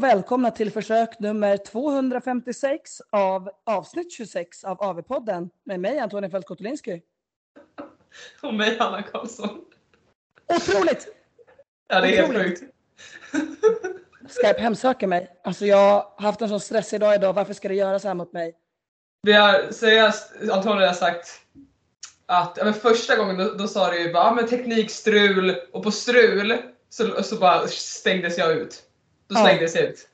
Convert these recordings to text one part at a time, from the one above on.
Och välkomna till försök nummer 256 av avsnitt 26 av AV-podden med mig Antonija Fält Kotulinski. Och mig Hanna Karlsson. Otroligt! Ja det är helt Otroligt. sjukt. Skype hemsöker mig. Alltså jag har haft en sån stressig dag idag. Varför ska det göra så här mot mig? Vi har seriöst, Antonija har sagt att ja, men första gången då, då sa du ju bara ja, men teknikstrul och på strul så, så bara stängdes jag ut. Då Ja. slängdes jag ut.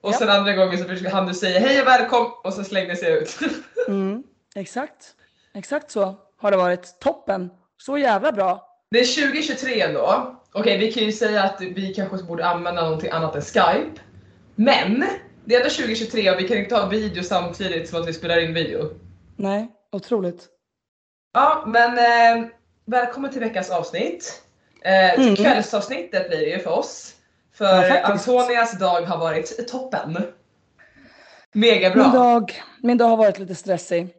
Och Ja. sen andra gången så försökte han du säga hej och välkommen och så slängdes jag ut. Mm, exakt. Exakt så har det varit. Toppen. Så jävla bra. Det är 2023 ändå. Okej vi kan ju säga att vi kanske borde använda någonting annat än Skype. Men det är ändå 2023 och vi kan inte ha video samtidigt som att vi spelar in video. Nej, otroligt. Ja, men eh, välkommen till veckans avsnitt. Eh, Mm. Kvällsavsnittet blir det ju för oss. För Ja. Antonias dag har varit toppen. Mega Min bra. dag, min dag har varit lite stressig.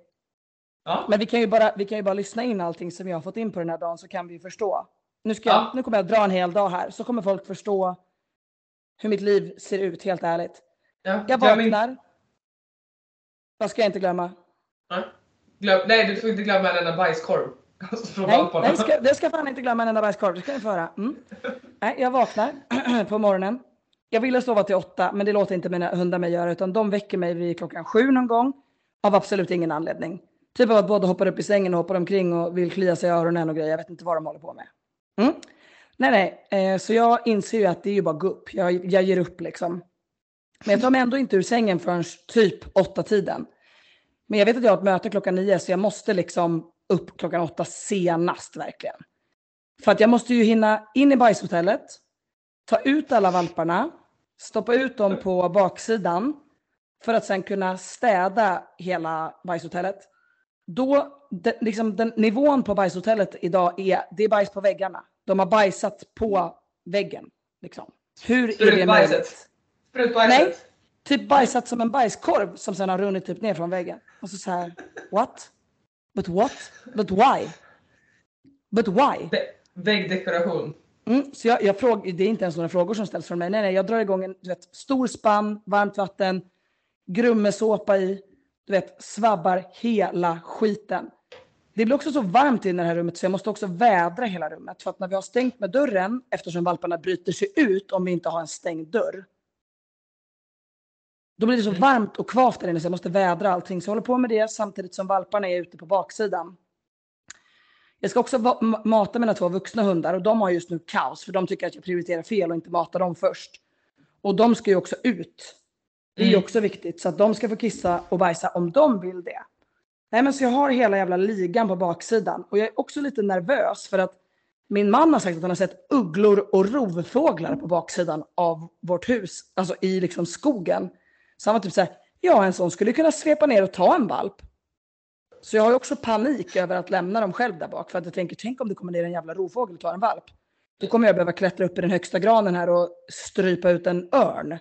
Ja. Men vi kan, ju bara, vi kan ju bara lyssna in allting som jag har fått in på den här dagen så kan vi ju förstå. Nu, ska jag, Ja. nu kommer jag dra en hel dag här så kommer folk förstå hur mitt liv ser ut helt ärligt. Ja, Jag vaknar. Vad ska jag inte glömma? Nej, du får inte glömma en enda bajskorv. Nej, nej ska, det ska fan inte glömma en enda bajskorv. Det ska ni få höra. Mm. Nej, jag vaknar på morgonen. Jag ville sova till åtta, men det låter inte mina hundar mig göra, utan de väcker mig vid klockan sju någon gång. Av absolut ingen anledning. Typ av att båda hoppar upp i sängen och hoppar omkring och vill klia sig i öronen och grejer. Jag vet inte vad de håller på med. Mm. Nej, nej. Eh, så jag inser ju att det är ju bara gupp. Jag, jag ger upp liksom. Men jag tar mig ändå inte ur sängen förrän typ åtta tiden. Men jag vet att jag har ett möte klockan nio så jag måste liksom upp klockan åtta senast verkligen. För att jag måste ju hinna in i bajshotellet, ta ut alla valparna, stoppa ut dem på baksidan för att sen kunna städa hela bajshotellet. Då, de, liksom den, nivån på bajshotellet idag är, det är bajs på väggarna. De har bajsat på väggen. Liksom. Hur är det Sprutbajset. möjligt? Sprutbajset. Nej. Typ bajsat som en bajskorv som sen har runnit typ ner från väggen. Och så så här, what? But what? But why? But why? Vä- Väggdekoration. Mm, så jag, jag fråg, det är inte ens några frågor som ställs från mig. Nej, nej, jag drar igång en du vet, stor spann, varmt vatten, grummesåpa i, du vet, svabbar hela skiten. Det blir också så varmt i det här rummet så jag måste också vädra hela rummet. För att när vi har stängt med dörren, eftersom valparna bryter sig ut om vi inte har en stängd dörr. Då blir det så varmt och kvavt där inne så jag måste vädra allting. Så jag håller på med det samtidigt som valparna är ute på baksidan. Jag ska också mata mina två vuxna hundar och de har just nu kaos för de tycker att jag prioriterar fel och inte matar dem först. Och de ska ju också ut. Det är ju Mm. också viktigt så att de ska få kissa och bajsa om de vill det. Nej men så jag har hela jävla ligan på baksidan och jag är också lite nervös för att min man har sagt att han har sett ugglor och rovfåglar på baksidan av vårt hus, alltså i liksom skogen. Så han var typ såhär, ja en sån skulle kunna svepa ner och ta en valp. Så jag har ju också panik över att lämna dem själv där bak för att jag tänker, tänk om det kommer ner en jävla rovfågel och tar en valp. Då kommer jag behöva klättra upp i den högsta granen här och strypa ut en örn.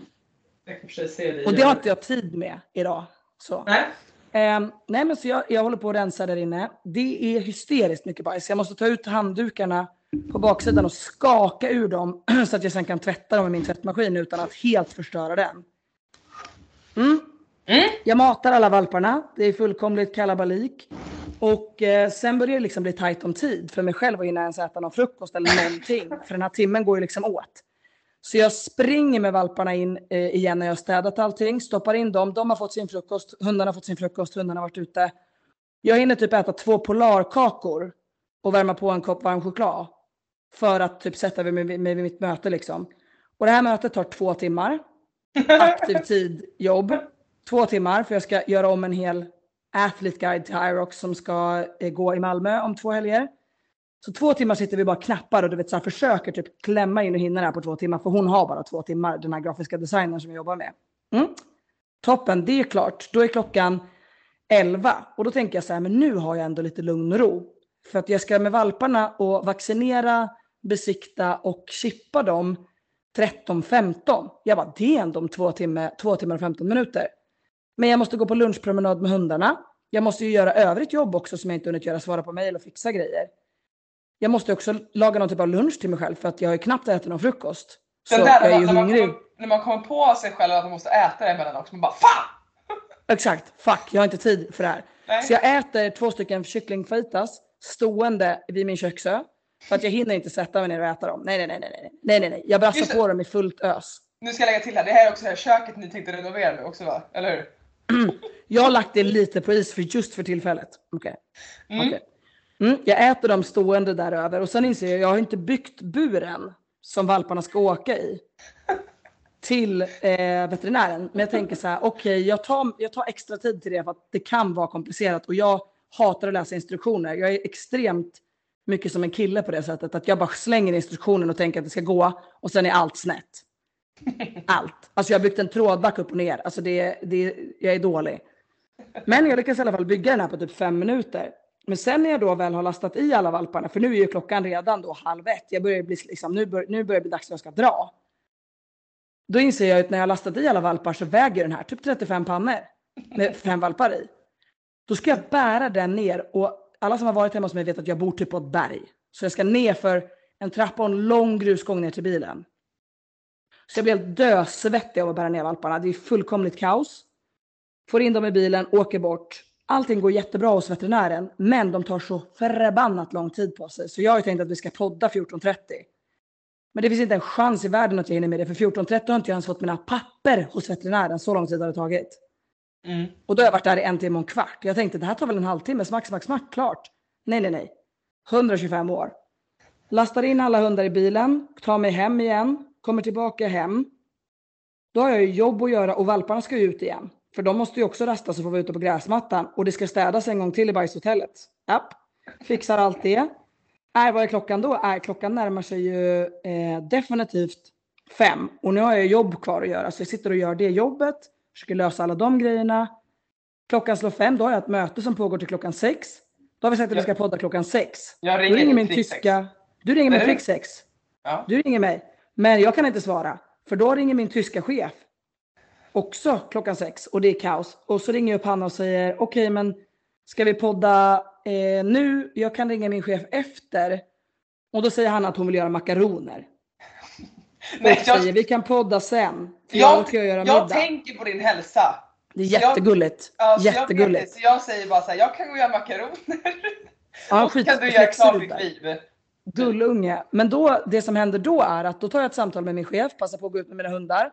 Det. Och det har inte jag tid med idag. Så. Nej. Ehm, nej men så jag, jag håller på att rensa där inne. Det är hysteriskt mycket bajs. Jag måste ta ut handdukarna på baksidan och skaka ur dem så att jag sen kan tvätta dem med min tvättmaskin utan att helt förstöra den. Mm. Mm. Jag matar alla valparna. Det är fullkomligt kalabalik. Och eh, sen börjar det liksom bli tajt om tid för mig själv att hinna ens äta någon frukost eller någonting. För den här timmen går ju liksom åt. Så jag springer med valparna in eh, igen när jag har städat allting, stoppar in dem, de har fått sin frukost, hundarna har fått sin frukost, hundarna har varit ute. Jag hinner typ äta två polarkakor och värma på en kopp varm choklad. För att typ sätta mig vid, vid, med mitt möte liksom. Och det här mötet tar två timmar. Aktiv tid, jobb. Två timmar för jag ska göra om en hel athlete guide till Irox som ska eh, gå i Malmö om två helger. Så två timmar sitter vi bara knappar och du vet så här, försöker typ klämma in och hinna det här på två timmar. För hon har bara två timmar, den här grafiska designern som jag jobbar med. Mm. Toppen, det är klart. Då är klockan 11 och då tänker jag så här, men nu har jag ändå lite lugn och ro. För att jag ska med valparna och vaccinera, besikta och chippa dem 13.15. Jag bara, det är ändå om två, timme, två timmar och 15 minuter. Men jag måste gå på lunchpromenad med hundarna. Jag måste ju göra övrigt jobb också som jag inte hunnit göra, svara på mejl och fixa grejer. Jag måste också laga någon typ av lunch till mig själv för att jag har ju knappt ätit någon frukost. Så där, jag är ju när man hungrig. kommer- när man kommer på sig själv att man måste äta det emellan också, man bara FAN! Exakt, fuck, jag har inte tid för det här. Nej. Så jag äter två stycken kycklingfajitas stående vid min köksö. För att jag hinner inte sätta mig ner och äta dem. Nej, nej, nej, nej, nej, nej, nej, nej. Jag brassar på dem i fullt ös. Nu ska jag lägga till här, det här är också det här köket ni tänkte renovera nu också va? Eller hur? Jag har lagt det lite på is för just för tillfället. Okej. Mm. Okej. Mm, jag äter dem stående där över och sen inser jag, jag har inte byggt buren som valparna ska åka i till eh, veterinären. Men jag tänker så här, okej, jag, tar, jag tar extra tid till det för att det kan vara komplicerat och jag hatar att läsa instruktioner. Jag är extremt mycket som en kille på det sättet att jag bara slänger instruktionen och tänker att det ska gå och sen är allt snett. Allt. Alltså jag har byggt en trådback upp och ner. Alltså det, det, jag är dålig. Men jag lyckas i alla fall bygga den här på typ fem minuter. Men sen när jag då väl har lastat i alla valparna, för nu är ju klockan redan då halv ett. Jag börjar bli, liksom, nu, bör, nu börjar det bli dags att jag ska dra. Då inser jag att när jag har lastat i alla valpar så väger den här typ 35 pannor med fem valpar i. Då ska jag bära den ner och alla som har varit hemma hos mig vet att jag bor typ på ett berg. Så jag ska ner för en trappa och en lång grusgång ner till bilen. Så jag blir helt dösvettig av att bära ner valparna. Det är fullkomligt kaos. Får in dem i bilen, åker bort. Allting går jättebra hos veterinären, men de tar så förbannat lång tid på sig. Så jag har ju tänkt att vi ska podda 14.30. Men det finns inte en chans i världen att jag hinner med det, för 14.30 har inte jag ens fått mina papper hos veterinären. Så lång tid har det tagit. Mm. Och då har jag varit där i en timme och en kvart. Jag tänkte det här tar väl en halvtimme, smack, smack, smack, klart. Nej, nej, nej. 125 år. Lastar in alla hundar i bilen, tar mig hem igen, kommer tillbaka hem. Då har jag ju jobb att göra och valparna ska ju ut igen. För de måste ju också rasta och få vara ute på gräsmattan. Och det ska städas en gång till i bajshotellet. Japp, fixar allt det. Är, vad är klockan då? Är, klockan närmar sig ju eh, definitivt fem. Och nu har jag jobb kvar att göra. Så jag sitter och gör det jobbet. Försöker lösa alla de grejerna. Klockan slår fem, då har jag ett möte som pågår till klockan sex. Då har vi sagt att vi ska podda klockan sex. Jag ringer, ringer min prick sex. tyska... Du ringer min prick sex. Ja. Du ringer mig. Men jag kan inte svara. För då ringer min tyska chef. Också klockan sex. Och det är kaos. Och så ringer jag upp Hanna och säger okej men ska vi podda eh, nu? Jag kan ringa min chef efter. Och då säger Hanna att hon vill göra makaroner. Nej, jag, säger vi kan podda sen. Jag, jag ska göra jag tänker på din hälsa. Det är jag- jättegulligt. Jag, vet Jättegulligt. det, så jag säger bara så här, jag kan gå och göra makaroner. Ja, och skit- kan du göra klart ditt liv. Gullunge. Men då, det som händer då är att då tar jag ett samtal med min chef, passar på att gå ut med mina hundar.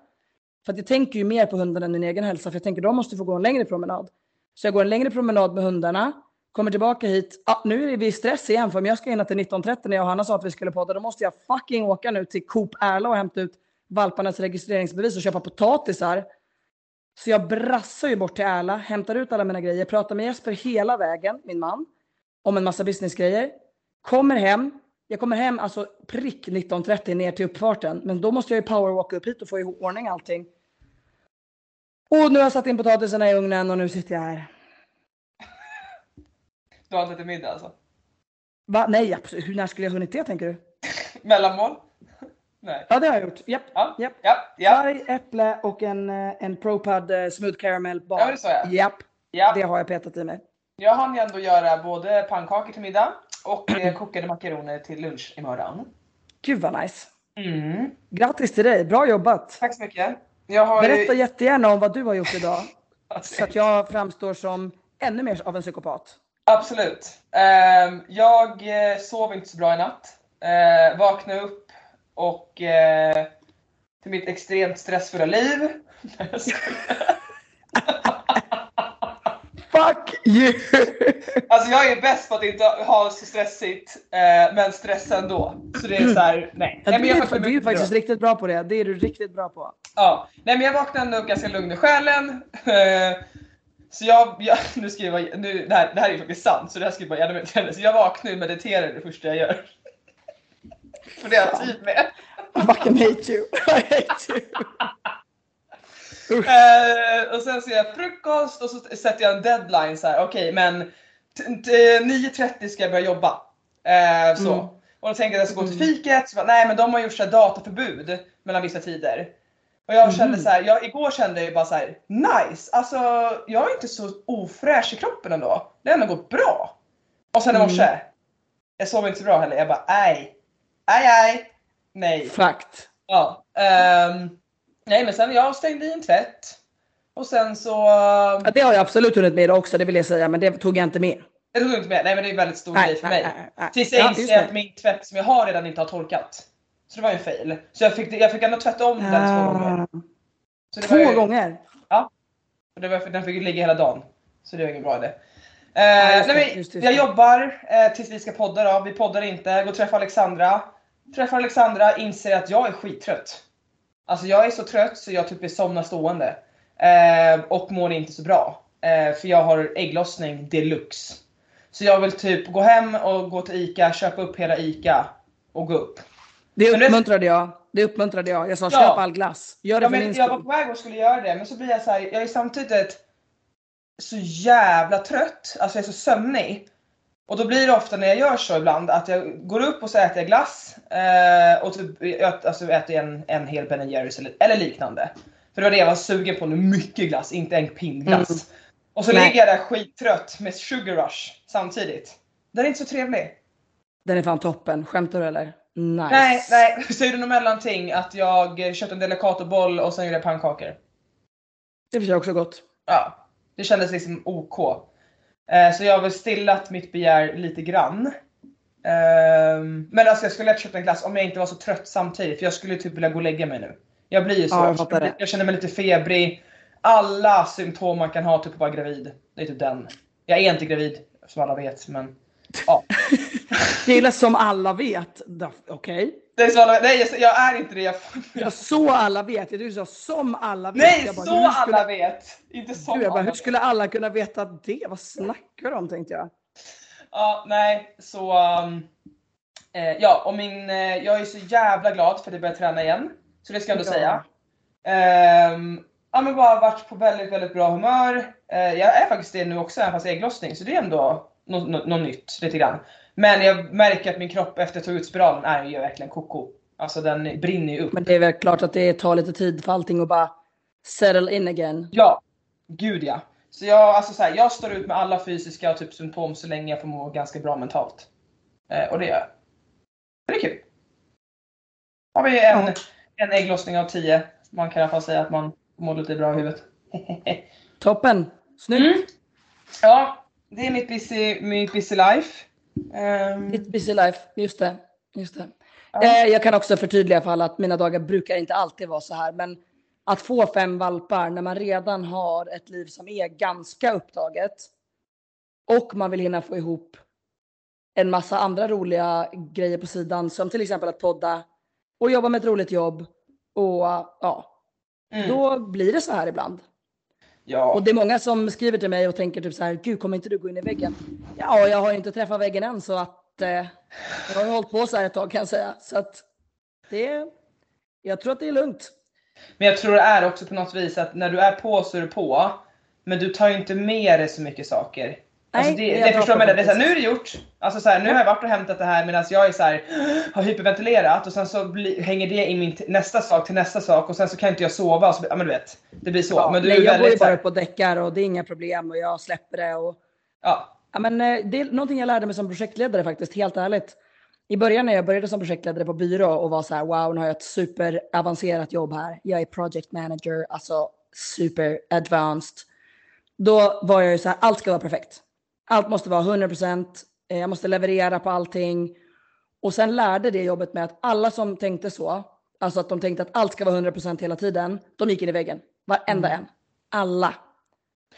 För att jag tänker ju mer på hundarna än min egen hälsa, för jag tänker de måste få gå en längre promenad. Så jag går en längre promenad med hundarna, kommer tillbaka hit. Ah, nu är vi i stress igen, för om jag ska hinna till 19.30 när jag och Hanna sa att vi skulle podda, då måste jag fucking åka nu till Coop Erla och hämta ut valparnas registreringsbevis och köpa potatisar. Så jag brassar ju bort till Erla, hämtar ut alla mina grejer, pratar med Jesper hela vägen, min man, om en massa businessgrejer. Kommer hem, jag kommer hem alltså prick 19.30 ner till uppfarten. Men då måste jag ju powerwalka upp hit och få i ordning allting. Och nu har jag satt in potatisarna i ugnen och nu sitter jag här. Du har inte till middag alltså? Va? Nej, absolut. Hur när skulle jag hunnit det tänker du? Mellanmål? Nej. Ja, det har jag gjort. Japp. Ja, Japp. ja, ja. Varg, äpple och en, eh, en ProPud eh, Smooth Caramel bar. Ja, det sa jag. Japp, ja. det har jag petat i mig. Jag hann ju ändå göra både pannkakor till middag och eh, kokade makaroner till lunch imorgon. Gud vad nice. Mm. Grattis till dig, bra jobbat. Tack så mycket. Jag har Berätta ju... jättegärna om vad du har gjort idag. Så att jag framstår som ännu mer av en psykopat. Absolut. Ehm, jag eh, sov inte så bra i natt. Uh, vaknade upp och eh, till mitt extremt stressfulla liv. Fuck you! alltså jag är bäst på att inte ha så stressigt eh, men stressa ändå. Så det är så här, nej. Nej men du jag är, du är faktiskt riktigt bra på det. Det är du riktigt bra på. Ja, nej men jag vaknade ändå ganska lugn i själen. Så jag, jag nu skriver jag, nu, det, här, det här är ju faktiskt sant så det här skriver jag gärna med till henne. Så jag vaknar och mediterar det första jag gör. För det har jag tid med. I fucking hate you. I hate you. Eh, och sen gör jag frukost och så sätter jag en deadline så här. okej men t- t- 9.30 ska jag börja jobba. Eh, så. Mm. Och då tänker jag att jag ska gå till fiket, så bara, nej men de har gjort så här dataförbud mellan vissa tider. Och jag kände Mhm. så här, jag, igår kände jag bara så här, nice, alltså jag är inte så ofräsch i kroppen ändå. Det har ändå gått bra. Och sen i Mm. morse, jag sov inte så bra heller, jag bara aj, aj aj, nej. Fakt. Ja, ehm, Nej men sen jag stängde i en tvätt. Och sen så... Ja, det har jag absolut hunnit med också, det vill jag säga, men det tog jag inte med. Det tog jag inte med. Nej men det är en väldigt stor Nej, grej för nej, mig. nej, nej. Tills jag Ja, inser att min tvätt som jag har redan inte har torkat. Så det var en fail. Så jag fick, jag fick ändå tvätta om den två gånger. Ah, Så det Två ju, gånger? Och det var, den fick ju ligga hela dagen. Så det var ingen bra idé. Ja, Eh, det, nej, men just just jag jobbar eh, tills vi ska podda då. Vi poddar inte. Går och träffar Alexandra. Träffar Alexandra, inser att jag är skittrött. Alltså jag är så trött så jag typ vill somna stående. Eh, och mår inte så bra. Eh, för jag har ägglossning deluxe. Så jag vill typ gå hem och gå till ICA, köpa upp hela ICA och gå upp. Det uppmuntrade jag. Det uppmuntrade jag. Jag sa Ja. köp all glass. Gör det Ja, för min jag var på väg och skulle göra det men så blir jag så här, jag är samtidigt så jävla trött, alltså jag är så sömnig. Och då blir det ofta när jag gör så ibland att jag går upp och så äter jag glass eh, och typ, alltså äter en, en hel Ben Jerrys eller, eller liknande. För det var det jag var sugen på nu, mycket glass, inte en pinnglass. Mm. Och så Nej. ligger jag där skittrött med sugar rush samtidigt. Den är inte så trevlig. Den är fan toppen. Skämtar du eller? Nice. Nej, nej. Så gjorde något mellanting att jag köpte en delicatoboll och sen gjorde jag pannkakor. Det försöker också gott. Ja, det kändes liksom OK. Eh, så jag har väl stillat mitt begär lite grann. Ehm, men alltså jag skulle lätt köpt en glass om jag inte var så trött samtidigt för jag skulle typ vilja gå och lägga mig nu. Jag blir ju så. Ja, jag jag, jag känner mig lite febrig. Alla symptom man kan ha typ att vara gravid. Det är typ den. Jag är inte gravid som alla vet men ja. Gillar som alla vet. Okej. Det är så alla, nej jag, jag är inte det. Jag, Ja, så alla vet. Du sa som alla vet. nej bara, så skulle, alla vet. Inte som Du, jag bara, alla hur skulle alla kunna veta det? Vad snackar du om tänkte jag. Ja, nej, så... um, eh, ja, och min, eh, jag är så jävla glad för att jag börjar träna igen. Så det ska jag ändå Ja. säga. Ehm, ja men bara varit på väldigt, väldigt bra humör. Eh, jag är faktiskt det nu också, även fast jag är ägglossning. Så det är ändå något nå, nå nytt lite grann. Men jag märker att min kropp efter att jag tog ut spiralen är ju verkligen koko. Alltså den brinner ju upp. Men det är väl klart att det tar lite tid för allting att bara settle in again. Ja, gud ja. Så jag, alltså så här, jag står ut med alla fysiska typ symptom så länge jag får må ganska bra mentalt. Eh, och det gör jag. Det är kul. Har vi en, Ja. en ägglossning av 10. Man kan i alla fall säga att man mår lite bra i huvudet. Toppen. Snyggt. Mm. Ja, det är mitt busy, mitt busy life. Ehm, Ditt busy life. Just det. Just det. ja. Eh, jag kan också förtydliga för alla att mina dagar brukar inte alltid vara så här. Men att få fem valpar när man redan har ett liv som är ganska upptaget och man vill hinna få ihop en massa andra roliga grejer på sidan som till exempel att podda och jobba med ett roligt jobb och ja, Mm. då blir det så här ibland. Ja. Och det är många som skriver till mig och tänker typ så här, gud kommer inte du gå in i väggen? Ja, jag har inte träffat väggen än så att eh, jag har ju hållit på så här ett tag kan jag säga. Så att det, jag tror att det är lugnt. Men jag tror det är också på något vis att när du är på så är du på. Men du tar ju inte med dig så mycket saker. Alltså Nej, det, det förstår man, det, är så här, faktiskt. nu är det gjort. Alltså så här, nu har jag varit och hämtat det här medan jag är så här, har hyperventilerat och sen så bli, hänger det i min nästa sak till nästa sak och sen så kan inte jag sova. Och så, ja men du vet, det blir så. Ja, men du nej, är jag går ju bara här, upp och däckar och det är inga problem och jag släpper det. Och, ja, ja, men, eh, det är någonting jag lärde mig som projektledare faktiskt, helt ärligt. I början när jag började som projektledare på byrå och var så här, wow, nu har jag ett superavancerat jobb här. Jag är project manager, alltså super advanced. Då var jag ju så här, allt ska vara perfekt. Allt måste vara 100%, eh, jag måste leverera på allting. Och sen lärde det jobbet med att alla som tänkte så, alltså att de tänkte att allt ska vara 100% hela tiden, de gick in i väggen. Varenda en. Alla.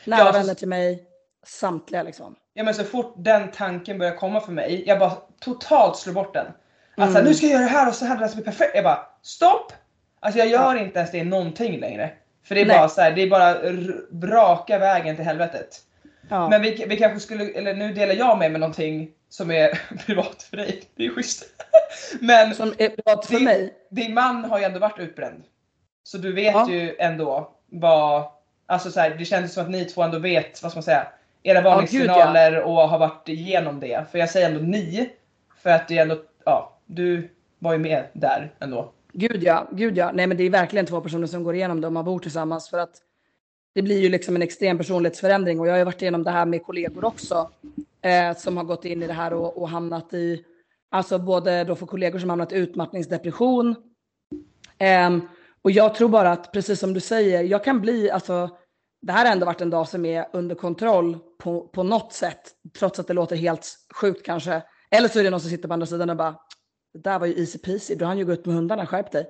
Nära Ja, vänner till mig, samtliga liksom. ja men så fort den tanken börjar komma för mig, jag bara totalt slår bort den. Alltså Mm. nu ska jag göra det här och så här, det ska bli perfekt. Jag bara stopp! Alltså jag gör inte ens det någonting längre. För det är Nej. bara så här, det är bara raka vägen till helvetet. Ja. Men vi, vi kanske skulle, eller nu delar jag med mig någonting som är privat för dig. Det är schysst. Men Som är privat för Din- mig. din man har ju ändå varit utbränd. Så du vet Ja. ju ändå vad, alltså så här, det känns som att ni två ändå vet, vad ska man säga, era gud, ja. varningssignaler och har varit igenom det. För jag säger ändå ni, för att det är ändå, ja, du var ju med där ändå. Gud ja, gud ja. Nej men det är verkligen två personer som går igenom det om man bor tillsammans för att det blir ju liksom en extrem personlighetsförändring och jag har ju varit igenom det här med kollegor också eh, som har gått in i det här och, och hamnat i, alltså både då för kollegor som hamnat i utmattningsdepression ehm, Och jag tror bara att, precis som du säger, jag kan bli, alltså, det här har ändå varit en dag som är under kontroll på, på något sätt, trots att det låter helt sjukt kanske. Eller så är det någon som sitter på andra sidan och bara, det där var ju easy peasy, du hann ju gå ut med hundarna, skärp dig.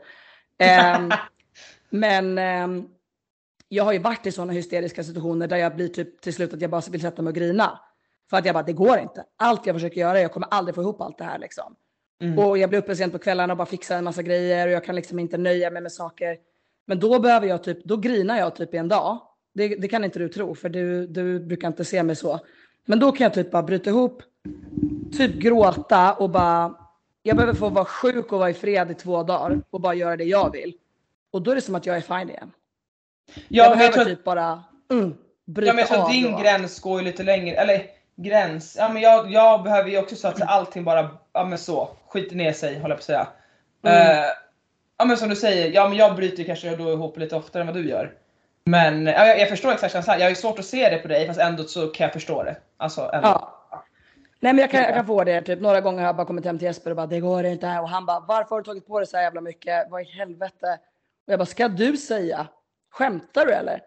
Um, men um, jag har ju varit i sådana hysteriska situationer där jag blir typ till slut att jag bara vill sätta mig och grina. För att jag bara, det går inte. Allt jag försöker göra, jag kommer aldrig få ihop allt det här liksom. Mm. Och jag blir uppe sent på kvällarna och bara fixar en massa grejer och jag kan liksom inte nöja mig med saker. Men då behöver jag typ, då grinar jag typ i en dag. Det, det kan inte du tro, för du, du brukar inte se mig så. Men då kan jag typ bara bryta ihop, typ gråta och bara, jag behöver få vara sjuk och vara i fred i två dagar och bara göra det jag vill. Och då är det som att jag är fine igen. Ja, jag behöver jag tror, typ bara mm, bryta ja, men jag tror att din då. gräns går ju lite längre, eller gräns. Ja men jag, jag behöver ju också så att allting bara, ja men så, skiter ner sig håller jag på att säga. Mm. Uh, ja men som du säger, ja men jag bryter kanske då ihop lite oftare än vad du gör. Men ja, jag, jag förstår exakt känslan, jag har ju svårt att se det på dig fast ändå så kan jag förstå det. Alltså ändå. Ja. Nej men jag kan, jag kan få det, typ några gånger har jag bara kommit hem till Jesper och bara det går inte och han bara varför har du tagit på dig så jävla mycket, vad i helvete? Och jag bara ska du säga? Skämtar du eller?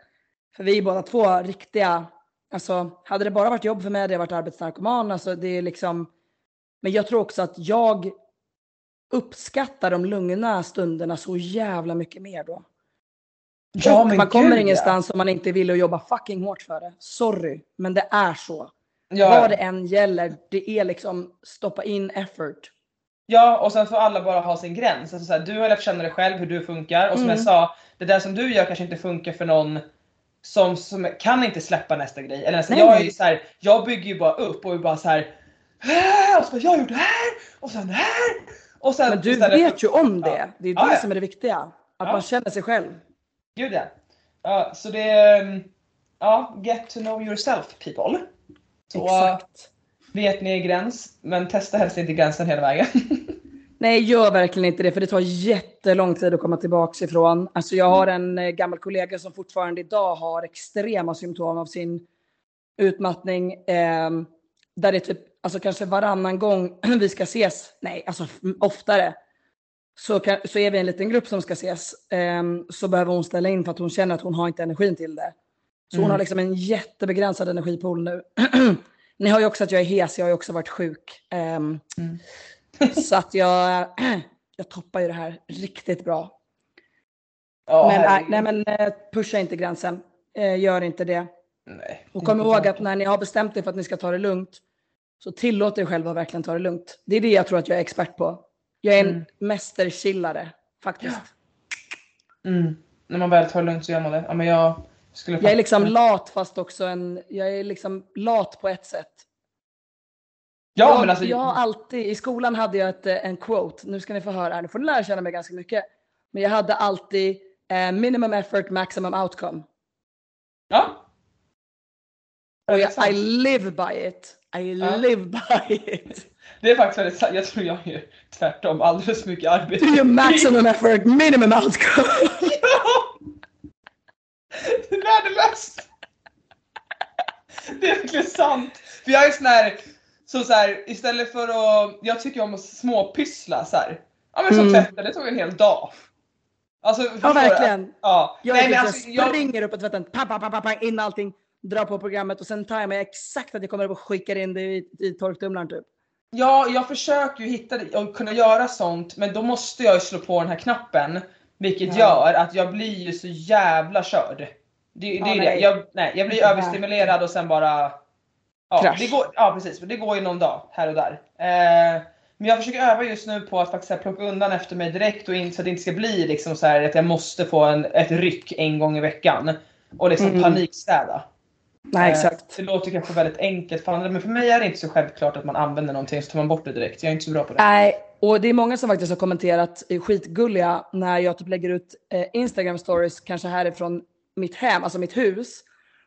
För vi är båda två riktiga Alltså, hade det bara varit jobb för mig hade jag varit arbetsnarkoman. Alltså, det är liksom... Men jag tror också att jag uppskattar de lugna stunderna så jävla mycket mer då. Ja, man kommer gud, ingenstans ja. om man inte vill och jobba fucking hårt för det. Sorry, men det är så. Ja. Vad det än gäller, det är liksom stoppa in effort. Ja, och sen får alla bara ha sin gräns. Alltså, så här, du har lärt känna dig själv, hur du funkar. Och som mm. jag sa, det där som du gör kanske inte funkar för någon som, som kan inte släppa nästa grej. Eller nästa, jag, är ju så här, jag bygger ju bara upp och är bara så här. Och så bara, jag gjorde det här och sen det här. Och sen, Men du vet ju om det. Ja. Det är det ja, som är det viktiga. Att man känner sig själv. Gud ja. ja så det är, ja, get to know yourself people. Så, Exakt. Vet ni er gräns, men testa helst inte gränsen hela vägen. Nej, gör verkligen inte det, för det tar jättelång tid att komma tillbaka ifrån. Alltså jag har en eh, gammal kollega som fortfarande idag har extrema symptom av sin utmattning. Eh, där det typ, alltså kanske varannan gång vi ska ses, nej, alltså oftare, så, kan, så är vi en liten grupp som ska ses. Eh, så behöver hon ställa in för att hon känner att hon har inte energin till det. Så mm. hon har liksom en jättebegränsad energipool nu. Ni har ju också att jag är hes, jag har ju också varit sjuk. Eh, mm. Så att jag, jag toppar ju det här riktigt bra. Oh, men, nej, nej, men eh, pusha inte gränsen. Eh, gör inte det. Nej, och kom ihåg att när ni har bestämt er för att ni ska ta det lugnt så tillåt er själva verkligen ta det lugnt. Det är det jag tror att jag är expert på. Jag är en mm. mästerchillare faktiskt. Ja. Mm. När man väl tar det lugnt så gör man det. Ja, men jag, jag är liksom lat fast också en, jag är liksom lat på ett sätt. Ja, jag, men alltså... jag har alltid, i skolan hade jag ett, eh, en quote, nu ska ni få höra här, nu får ni lära känna mig ganska mycket. Men jag hade alltid eh, minimum effort, maximum outcome. Ja. Och jag, I live by it. I ja. live by it. Det är faktiskt väldigt sant. Jag tror jag gör tvärtom. Alldeles för mycket arbete. Do maximum effort, minimum outcome. ja! Värdelöst. Det är verkligen sant. För jag är sån här så, så här, istället för att, jag tycker om att småpyssla så här. Ja men som mm. tvätta, det tog en hel dag. Alltså, ja verkligen. Ja. Jag, Nej, men alltså, jag springer upp och tvättar, pang, pang, pang, pang, in allting, drar på programmet och sen tar jag exakt att jag kommer upp och skickar in det i, i torktumlaren typ. Ja, jag försöker ju hitta och kunna göra sånt, men då måste jag ju slå på den här knappen. Vilket ja. gör att jag blir ju så jävla körd. Det, det ja, är det. Jag, nej, jag blir överstimulerad och sen bara Ja, det går, ja precis, det går ju någon dag här och där. Eh, men jag försöker öva just nu på att faktiskt plocka undan efter mig direkt och in, så att det inte ska bli liksom så här att jag måste få en, ett ryck en gång i veckan. Och liksom mm. panikstäda. Nej, exakt. Eh, det låter kanske väldigt enkelt för andra men för mig är det inte så självklart att man använder någonting så tar man bort det direkt. Jag är inte så bra på det. Nej, och det är många som faktiskt har kommenterat eh, skitgulliga när jag typ lägger ut eh, Instagram stories kanske härifrån mitt hem, alltså mitt hus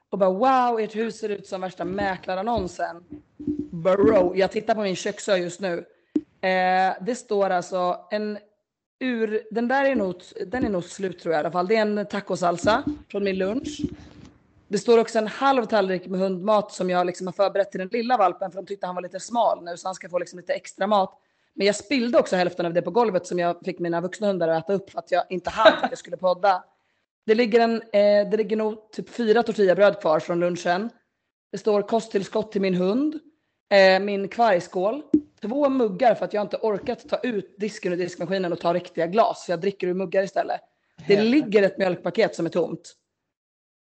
och bara wow, ert hus ser ut som värsta mäklarannonsen. Bro, jag tittar på min köksö just nu. Eh, det står alltså en ur, den där är nog, den är nog slut tror jag i alla fall. Det är en tacosalsa från min lunch. Det står också en halv tallrik med hundmat som jag liksom har förberett till den lilla valpen för de tyckte han var lite smal nu så han ska få liksom lite extra mat. Men jag spillde också hälften av det på golvet som jag fick mina vuxna hundar att äta upp för att jag inte hann att jag skulle podda. Det ligger, en, eh, det ligger nog typ fyra tortillabröd kvar från lunchen. Det står kosttillskott till min hund, eh, min kvargskål, två muggar för att jag inte orkat ta ut disken ur diskmaskinen och ta riktiga glas. Så jag dricker ur muggar istället. Det Helt ligger ett mjölkpaket som är tomt.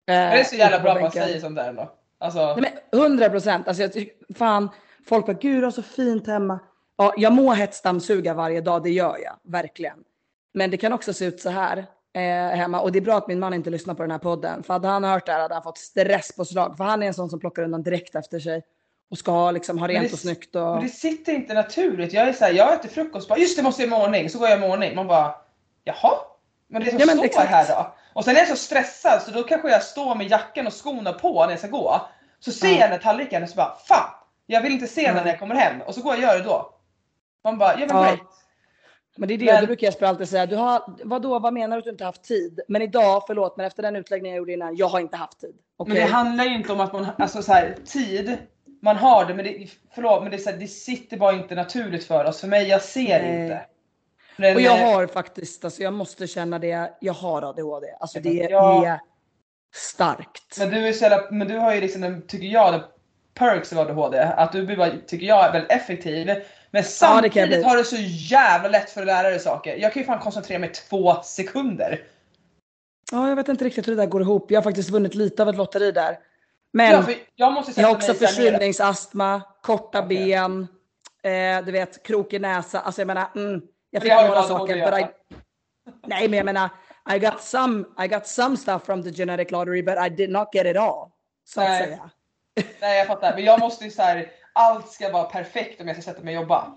Eh, det är så jävla bra att man säger sånt där ändå. Alltså, Nej, men 100 procent. Alltså, fan, folk bara, gud du har så fint hemma. Ja, jag må hetsdammsuga varje dag, det gör jag, verkligen. Men det kan också se ut så här eh, hemma. Och det är bra att min man inte lyssnar på den här podden. För hade han hört det här hade han fått stresspåslag. För han är en sån som plockar undan direkt efter sig. Och ska ha, liksom, ha rent det- och snyggt. Och... Men det sitter inte naturligt. Jag är så här, jag äter frukost bara, just det måste jag i ordning. Så går jag i ordning. Man bara, jaha? Men det är som Ja, men står exakt. här då. Och sen är jag så stressad så då kanske jag står med jackan och skorna på när jag ska gå. Så ser Ja. jag den här tallriken och så bara, fan! Jag vill inte se den Ja. när jag kommer hem. Och så går jag och gör det då. Man bara, ja men Ja. great. Men det är det, Men- då brukar Jesper alltid säga, du har, vadå, vad menar du att du inte haft tid? Men idag, förlåt, men efter den utläggningen jag gjorde innan, jag har inte haft tid. Men Okej? det handlar ju inte om att man, alltså så här, tid, man har det men det, förlåt men det, är så här, det sitter bara inte naturligt för oss. För mig, jag ser Nej. inte. Men, Och jag har faktiskt, alltså jag måste känna det, jag har ADHD. Alltså det Ja. är starkt. Men du, är så jävla, men du har ju liksom, den, tycker jag, den perks av ADHD. Att du blir tycker jag, är väldigt effektiv. Men Ja, det samtidigt har du så jävla lätt för att lära dig saker. Jag kan ju fan koncentrera mig två sekunder. Ja, jag vet inte riktigt hur det där går ihop. Jag har faktiskt vunnit lite av ett lotteri där. Men Ja, jag jag har också förkylningsastma, korta Okej. ben, eh, du vet, krokig näsa. Alltså jag menar, mm, jag fick några saker. att But I, nej, men jag menar, I got, some, I got some stuff from the genetic lottery, but I did not get it all. Så att Nej. säga. Nej jag fattar, men jag måste ju så här, allt ska vara perfekt om jag ska sätta mig och jobba.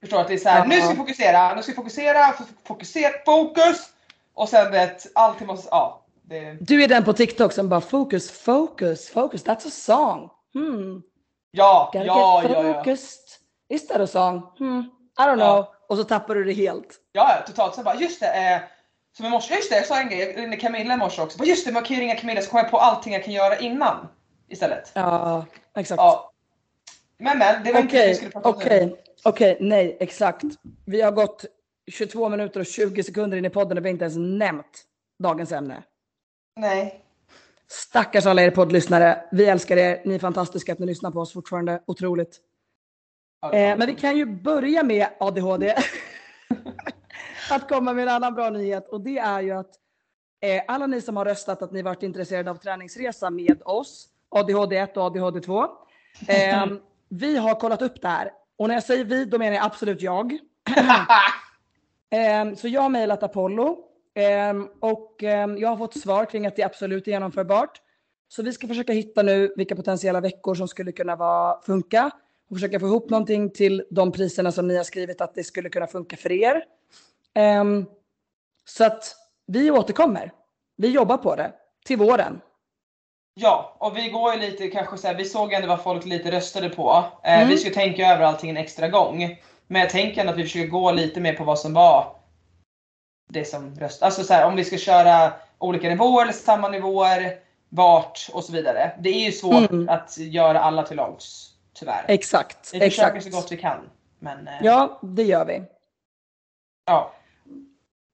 Förstår att det är så här, Ja. nu ska vi fokusera, nu ska vi fokusera, fokusera, fokus! Och sen vet, allting måste, ja. Det, Du är den på TikTok som bara focus, focus, focus, that's a song. Hmm. ja, ja, ja, ja. focused. Is that a song? Hmm. I don't know. Ja. Och så tappar du det helt. Ja, ja, totalt. Sen bara, just det, eh, som i morse, just det, jag sa en grej, jag ringde Camilla i morse också. Bara, just det, man kan ju ringa Camilla så kommer jag på allting jag kan göra innan. Istället. Ja, exakt. Ja. Men men, det var inte det vi Okej, skulle prata om okej, okej, nej, exakt. Vi har gått 22 minuter och 20 sekunder in i podden och vi har inte ens nämnt dagens ämne. Nej. Stackars alla er poddlyssnare. Vi älskar er. Ni är fantastiska att ni lyssnar på oss fortfarande. Otroligt. Ja, Eh, men vi kan ju börja med ADHD. att komma med en annan bra nyhet och det är ju att eh, alla ni som har röstat att ni varit intresserade av träningsresa med oss, ADHD 1 och ADHD 2. Eh, vi har kollat upp det här och när jag säger vi då menar jag absolut jag. Eh, så jag har mejlat Apollo eh, och eh, jag har fått svar kring att det absolut är genomförbart. Så vi ska försöka hitta nu vilka potentiella veckor som skulle kunna vara, funka och försöka få ihop någonting till de priserna som ni har skrivit att det skulle kunna funka för er. Ehm, så att vi återkommer. Vi jobbar på det till våren. Ja, och vi går ju lite kanske så här, vi såg ändå vad folk lite röstade på. Eh, Mm. Vi ska tänka över allting en extra gång. Men jag tänker ändå att vi försöker gå lite mer på vad som var det som röstade. Alltså så här, om vi ska köra olika nivåer eller samma nivåer, vart och så vidare. Det är ju svårt Mm. att göra alla till lags, tyvärr. Exakt. vi försöker exakt. så gott vi kan. Men eh, Ja, det gör vi. ja.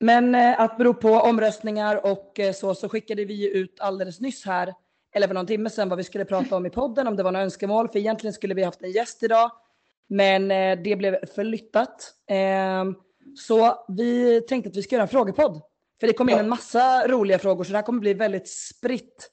Men eh, att bero på omröstningar och eh, så, så skickade vi ut alldeles nyss här, eller för någon timme sedan, vad vi skulle prata om i podden, om det var några önskemål. För egentligen skulle vi haft en gäst idag, men eh, det blev förflyttat. Ehm, så vi tänkte att vi ska göra en frågepodd. För det kom in en massa roliga frågor, så det här kommer bli väldigt spritt.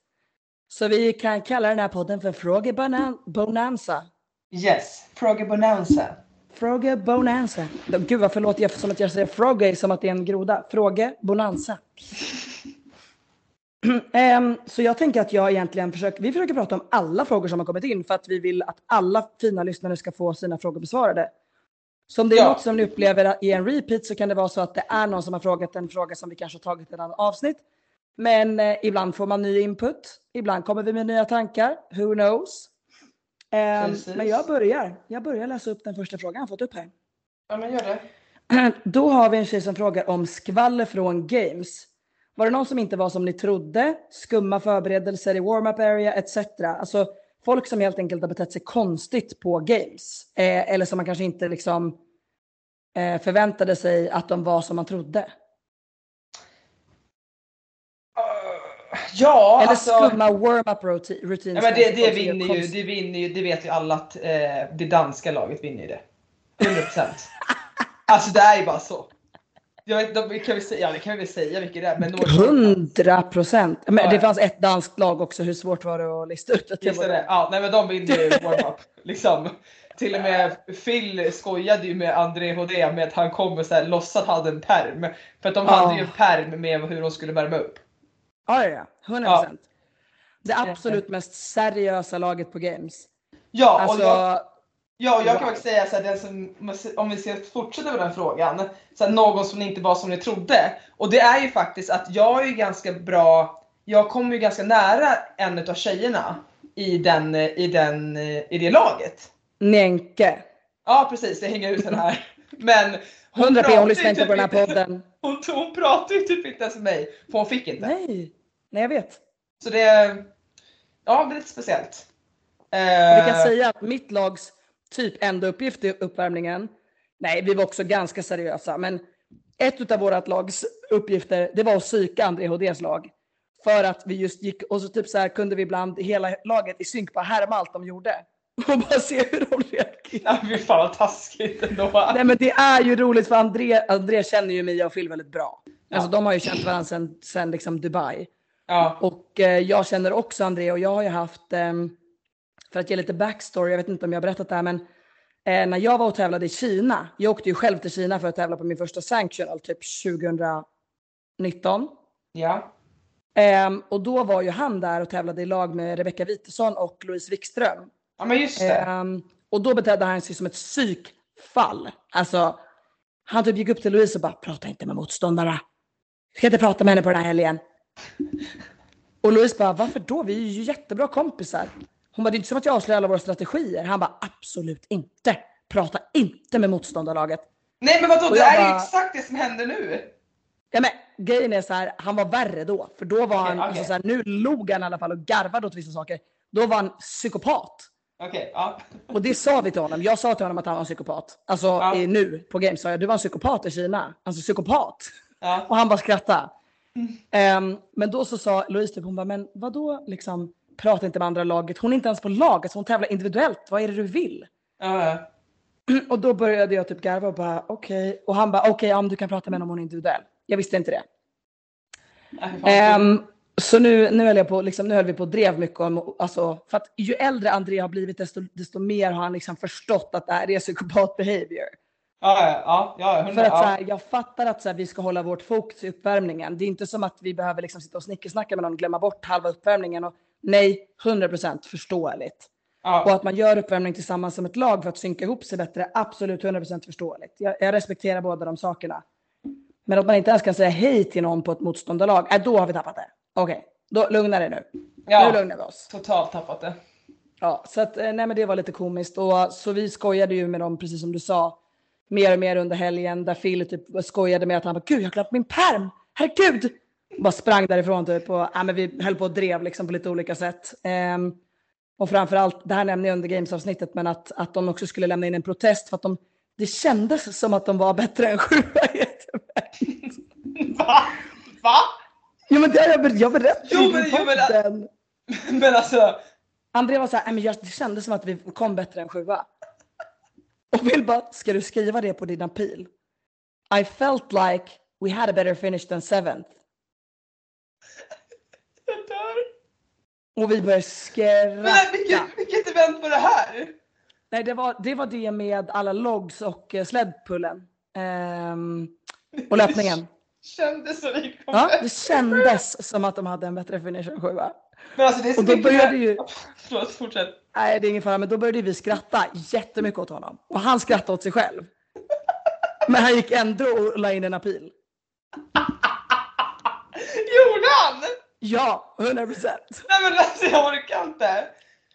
Så vi kan kalla den här podden för Frågebonanza. Yes, Fråga Bonanza. Fråge Bonanza. Gud vad förlåt, jag som att jag säger fråge som att det är en groda. Fråge Bonanza. Ehm, så jag tänker att jag egentligen försöker, vi försöker prata om alla frågor som har kommit in för att vi vill att alla fina lyssnare ska få sina frågor besvarade. Så om det är Ja. något som ni upplever i en repeat så kan det vara så att det är någon som har frågat en fråga som vi kanske har tagit i ett annat avsnitt. Men eh, ibland får man ny input, ibland kommer vi med nya tankar, who knows. Ehm, Precis. men jag börjar. Jag börjar läsa upp den första frågan jag fått upp här. Ja men gör det. Då har vi en tjej som frågar om skvaller från games. Var det någon som inte var som ni trodde? Skumma förberedelser i warm-up area etc. Alltså folk som helt enkelt har betett sig konstigt på games. Eh, eller som man kanske inte liksom eh, förväntade sig att de var som man trodde? Ja, Eller alltså. skumma warm-up routines? Ja, det, det vinner ju, det vinner ju, det vet ju alla att eh, det danska laget vinner ju det. 100%. alltså det är ju bara så. Jag vet, de, kan vi säga, ja, det kan vi väl säga vilket det är. Men North- Hundra procent. Men Ja, det ja. fanns ett danskt lag också. Hur svårt var det att lista ut? att det var det, ja, nej men de vinner ju warm-up. liksom. Till och med Phil skojade ju med André HD med att han kommer så här, låtsas hade en perm. För att de Ja. hade ju en perm med hur de skulle värma upp. Ja, ja, ja. 100 procent. Det absolut mest seriösa laget på Games. Ja, Alltså, och jag, ja, jag kan faktiskt säga så här, den som, om vi ska fortsätta med den frågan. Så här, någon som inte var som ni trodde. Och det är ju faktiskt att jag är ganska bra, jag kommer ju ganska nära en av tjejerna i, den, i, den, i det laget. Nenke. Ja precis, jag hänger ut den här. Men hon 100 p. pratar Hon lyssnar inte typ på den här podden. Hon, hon pratar ju typ inte ens med mig, för hon fick inte. Nej. Nej, jag vet. Så det, ja det är lite speciellt. Vi Eh, kan säga att mitt lags typ enda uppgift i uppvärmningen, nej vi var också ganska seriösa, men ett av vårat lags uppgifter det var att psyka André HDs lag. För att vi just gick och så typ så här kunde vi ibland hela laget i synk bara härma allt de gjorde. Och bara se hur de reagerade. Ja, fy fan vad taskigt ändå. Nej men det är ju roligt för André, André känner ju Mia och Phil väldigt bra. Alltså Ja. de har ju känt varandra sedan, sedan liksom Dubai. Ja, Och eh, jag känner också André och jag har ju haft, ehm, för att ge lite backstory, jag vet inte om jag har berättat det här, men eh, när jag var och tävlade i Kina, jag åkte ju själv till Kina för att tävla på min första sanctional typ 2019. ja. Ehm, och då var ju han där och tävlade i lag med Rebecca Witesson och Louise Wikström. Ja men just det. Ehm, och då betedde han sig som ett psykfall. Alltså, han typ gick upp till Louise och bara, prata inte med motståndarna. Ska inte prata med henne på den här helgen. Och Louise bara, varför då? Vi är ju jättebra kompisar. Hon bara, det är inte som att jag avslöjar alla våra strategier. Han bara, absolut inte. Prata inte med motståndarlaget. Nej men vadå, det jag är ju bara- exakt det som händer nu. Ja, men, grejen är så här, han var värre då. För då var han, Okej, alltså, så här, nu log han i alla fall och garvade åt vissa saker. Då var han psykopat. Okej, ja. Och det sa vi till honom. Jag sa till honom att han var en psykopat. Alltså Ja. i, nu på Games sa jag, du var en psykopat i Kina. Alltså psykopat. ja. Och han bara skrattade. Ehm, men då så sa Louise typ, hon bara, men vadå liksom, prata inte med andra laget. Hon är inte ens på laget, så hon tävlar individuellt. Vad är det du vill? ja. ja. Och då började jag typ garva och bara, okej. Och han bara, okej, ja, men du kan prata med henne om hon är individuell. Jag visste inte det. Ja, fan. Ehm, så nu, nu, höll jag på, liksom, nu höll vi på och drev mycket om, alltså, för att ju äldre André har blivit desto, desto mer har han liksom förstått att det här är psykopat behavior. Ja, ja, ja, ja, För hundra, att så ja. här, jag fattar att så här, vi ska hålla vårt fokus i uppvärmningen. Det är inte som att vi behöver liksom sitta och snickersnacka med någon och glömma bort halva uppvärmningen. Och, nej, 100% förståeligt. Och ja. att man gör uppvärmning tillsammans som ett lag för att synka ihop sig bättre, absolut 100% förståeligt. Jag, jag respekterar båda de sakerna. Men att man inte ens kan säga hej till någon på ett motståndarlag, äh, då har vi tappat det. Okej, då lugna dig nu. Nu ja. lugnar vi oss. Totalt tappat det. Ja, så att, eh, nej men det var lite komiskt. Och, så vi skojade ju med dem, precis som du sa, mer och mer under helgen. Där Phil typ skojade med att han bara, gud jag har glömt min perm, herregud! Bara sprang därifrån typ och ja, men vi höll på och drev liksom på lite olika sätt. Ehm, och framförallt, det här nämnde jag under Games-avsnittet, men att, att de också skulle lämna in en protest för att de, det kändes som att de var bättre än sjua i event. Va? Va? Jo men det har jag, jag berättade Jo, men- i jo, men-. Men alltså. André var så här, "Nej, men jag, det kändes som att vi kom bättre än sjua. Och vill bara, ska du skriva det på dina pil? I felt like we had a better finish than seventh. Jag dör. Och vi började Men skratta. vilket, vilket event var det här? Nej, det var, det var det med alla logs och eh, sledpullen. Ehm, och löpningen. Kändes som vi kom Ja, det kändes som att de hade en bättre finish än sjua. Men alltså det är så Och då mycket började ju, Förlåt, fortsätt. Nej det är ingen fara, men då började vi skratta jättemycket åt honom. Och han skrattade åt sig själv. Men han gick ändå och la in en apil. Gjorde han? Ja, 100 procent. Nej men alltså jag orkar inte.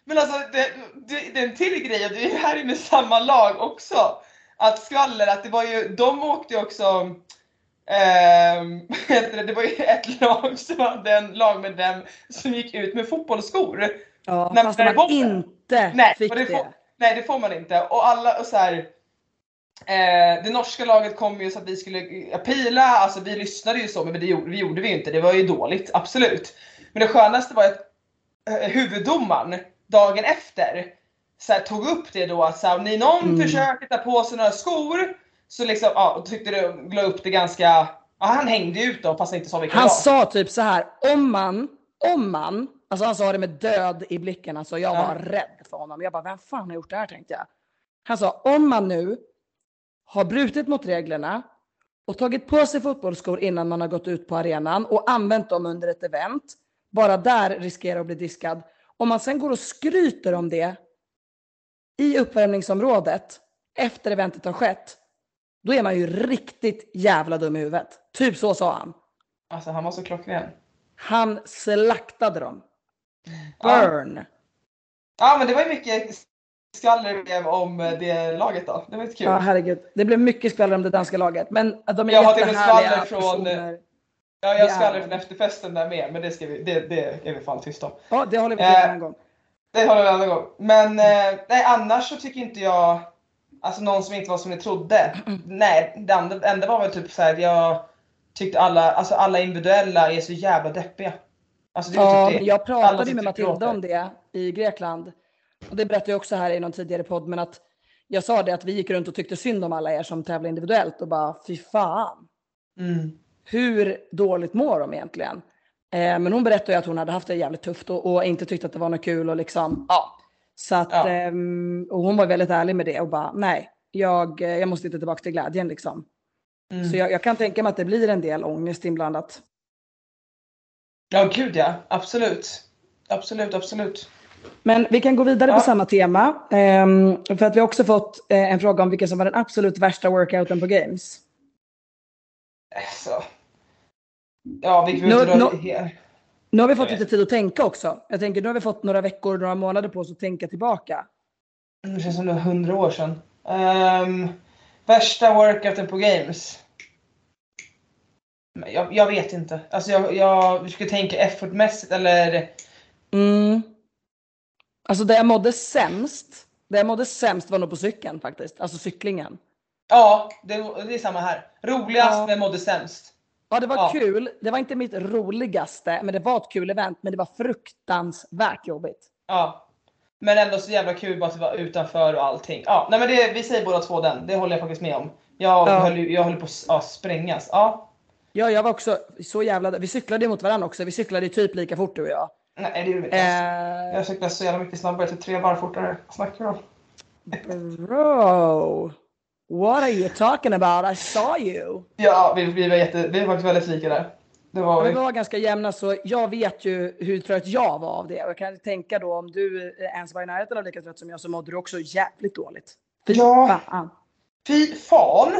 Men alltså det, det, det är en till grej och det är här är med samma lag också. Att skvaller, att det var ju, de åkte ju också, det, det var ju ett lag som hade en lagmedlem som gick ut med fotbollsskor. Ja, Nej, fast men man inte Nej, fick det får, nej det får man inte. Och alla och så här. Eh, det norska laget kom ju så att vi skulle ja, pila, alltså vi lyssnade ju så men det gjorde, vi gjorde vi inte. Det var ju dåligt, absolut. Men det skönaste var att eh, huvuddomaren dagen efter så här, tog upp det då att så här, om ni någon Mm. försöker ta på sig några skor så liksom, ja, och tyckte det, la upp det ganska, ja, han hängde ut då fast inte sa vilka Han var. sa typ så här, om man, om man, alltså han sa det med död i blicken, alltså jag Ja. var rädd för honom. Jag bara, vem fan har gjort det här tänkte jag. Han sa, om man nu har brutit mot reglerna och tagit på sig fotbollsskor innan man har gått ut på arenan och använt dem under ett event, bara där riskerar att bli diskad. Om man sen går och skryter om det i uppvärmningsområdet efter eventet har skett, då är man ju riktigt jävla dum i huvudet. Typ så sa han. Alltså han var så klockren. Han slaktade dem. Ja. Burn. Ja men det var ju mycket skvaller det blev om eh, det laget då. Det var lite kul. Ja, herregud. Det blev mycket skvaller om det danska laget. Men de är Jag har till och med skvaller från- personer. Ja, jag skvallrar från efterfesten där med, men det, ska vi, det, det är vi fan tysta om. Ja, det håller vi Eh, till en annan gång. Det håller vi en annan gång. Men eh, nej, annars så tycker inte jag, alltså någon som inte var som ni trodde. Nej, det enda, enda var väl typ så här, jag tyckte alla, alltså alla individuella är så jävla deppiga. Alltså Ja, typ jag pratade med Matilda om det i Grekland. Och det berättade jag också här i någon tidigare podd. Men att jag sa det att vi gick runt och tyckte synd om alla er som tävlar individuellt och bara fy fan. Mm. Hur dåligt mår de egentligen? Eh, men hon berättade ju att hon hade haft det jävligt tufft och, och inte tyckte att det var något kul och liksom, ja. Så att, Ja. ehm, och hon var väldigt ärlig med det och bara, nej, jag, eh, jag måste hitta tillbaka till glädjen liksom. Mm. Så jag, jag kan tänka mig att det blir en del ångest inblandat. Ja gud ja, absolut. Absolut, absolut. Men vi kan gå vidare Ja. på samma tema. ehm, för att vi har också fått eh, en fråga om vilken som var den absolut värsta workouten på Games. Alltså. Ja, vi kan Nu- nu- Nu har vi fått lite tid att tänka också. Jag tänker, nu har vi fått några veckor, några månader på oss att tänka tillbaka. Det känns som det var hundra år sedan. Ehm, värsta workouten på games? Jag, jag vet inte. Alltså jag, jag försöker tänka effortmässigt eller... Mm. Alltså det jag mådde sämst, det jag mådde sämst var nog på cykeln faktiskt. Alltså cyklingen. Ja, det, det är samma här. Roligast Ja. men mådde sämst. Ja, det var Ja. kul. Det var inte mitt roligaste, men det var ett kul event. Men det var fruktansvärt jobbigt. Ja. Men ändå så jävla kul bara att vara utanför och allting. Ja, nej men det, vi säger båda två den. Det håller jag faktiskt med om. Jag, Ja. höll, jag höll på att ja, sprängas. Ja. Ja, jag var också så jävla... Vi cyklade mot varandra också. Vi cyklade typ lika fort du och jag. Nej, det gjorde vi inte. Eh, Jag cyklade så jävla mycket snabbare, typ tre varv fortare. Vad snackar du om? bro, what are you talking about? I saw you. Ja, vi, vi var jätte, vi var faktiskt väldigt lika där. Det var Ja, vi. var ganska jämna så jag vet ju hur trött jag var av det. Och jag kan tänka då om du ens var i närheten av lika trött som jag så mådde du också jävligt dåligt. Fy Ja. fan. Fy fan!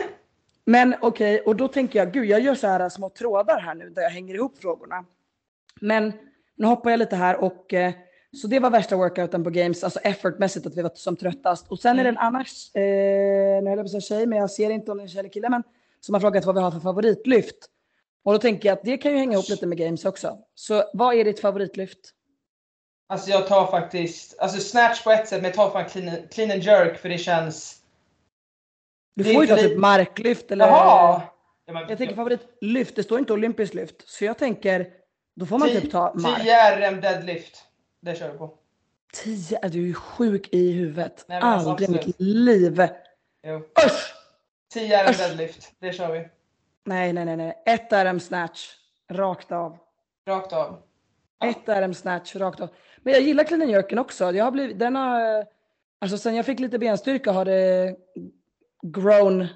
Men okej, och då tänker jag, gud jag gör så här små trådar här nu där jag hänger ihop frågorna. Men nu hoppar jag lite här och eh, så det var värsta workouten på games, alltså effortmässigt att vi var som tröttast. Och sen är det en annars, eh, nu höll jag på att säga tjej, men jag ser inte om det är en tjej eller kille, men som har frågat vad vi har för favoritlyft. Och då tänker jag att det kan ju hänga ihop lite med games också. Så vad är ditt favoritlyft? Alltså jag tar faktiskt, alltså snatch på ett sätt men jag tar fan clean, clean and jerk för det känns... Du får ju ta typ marklyft eller... Jaha! Ja, Jag tänker favoritlyft, det står inte olympiskt lyft. Så jag tänker, då får man typ ta mark. 10 RM deadlift. Det kör vi på. 10, är du är sjuk i huvudet. Nej, alltså, Aldrig i mitt liv. Jo. Usch! 10 RM Usch. deadlift. Det kör vi. Nej, nej, nej, nej. Ett RM snatch. Rakt av. Rakt av. Ja. Ett RM snatch rakt av. Men jag gillar clean jerken också. Jag har blivit, den har, alltså sen jag fick lite benstyrka har det grown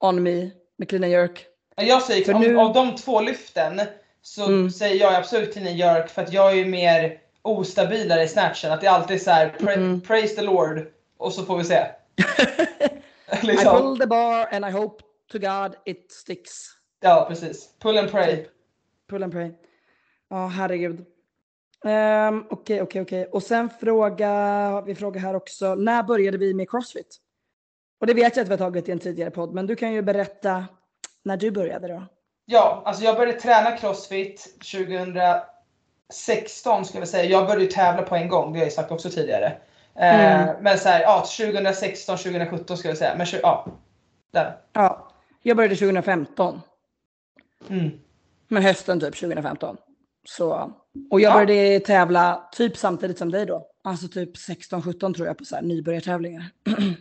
on me med clean jerk. Jag säger, För om, nu- av de två lyften så Mm. säger jag absolut clean jerk för att jag är ju mer ostabilare i snatchen. Att det alltid är så här, pra- Mm. praise the Lord och så får vi se. I liksom. pull the bar and I hope to God it sticks. Ja precis. Pull and pray. Pull and pray. Ja, herregud. Ehm, Okej, okej, okej. Och sen fråga, vi frågar här också, när började vi med Crossfit? Och det vet jag att vi har tagit i en tidigare podd, men du kan ju berätta när du började då. Ja, alltså jag började träna crossfit 2016 ska jag säga. Jag började tävla på en gång, det har jag sagt också tidigare. Eh, Mm. Men så här, ja, 2016, 2017 ska jag säga. Men ja, Där. Ja, jag började 2015. Mm. Men hösten typ 2015. Så, och jag Ja. började tävla typ samtidigt som dig då. Alltså typ 16-17 tror jag på så här nybörjartävlingar.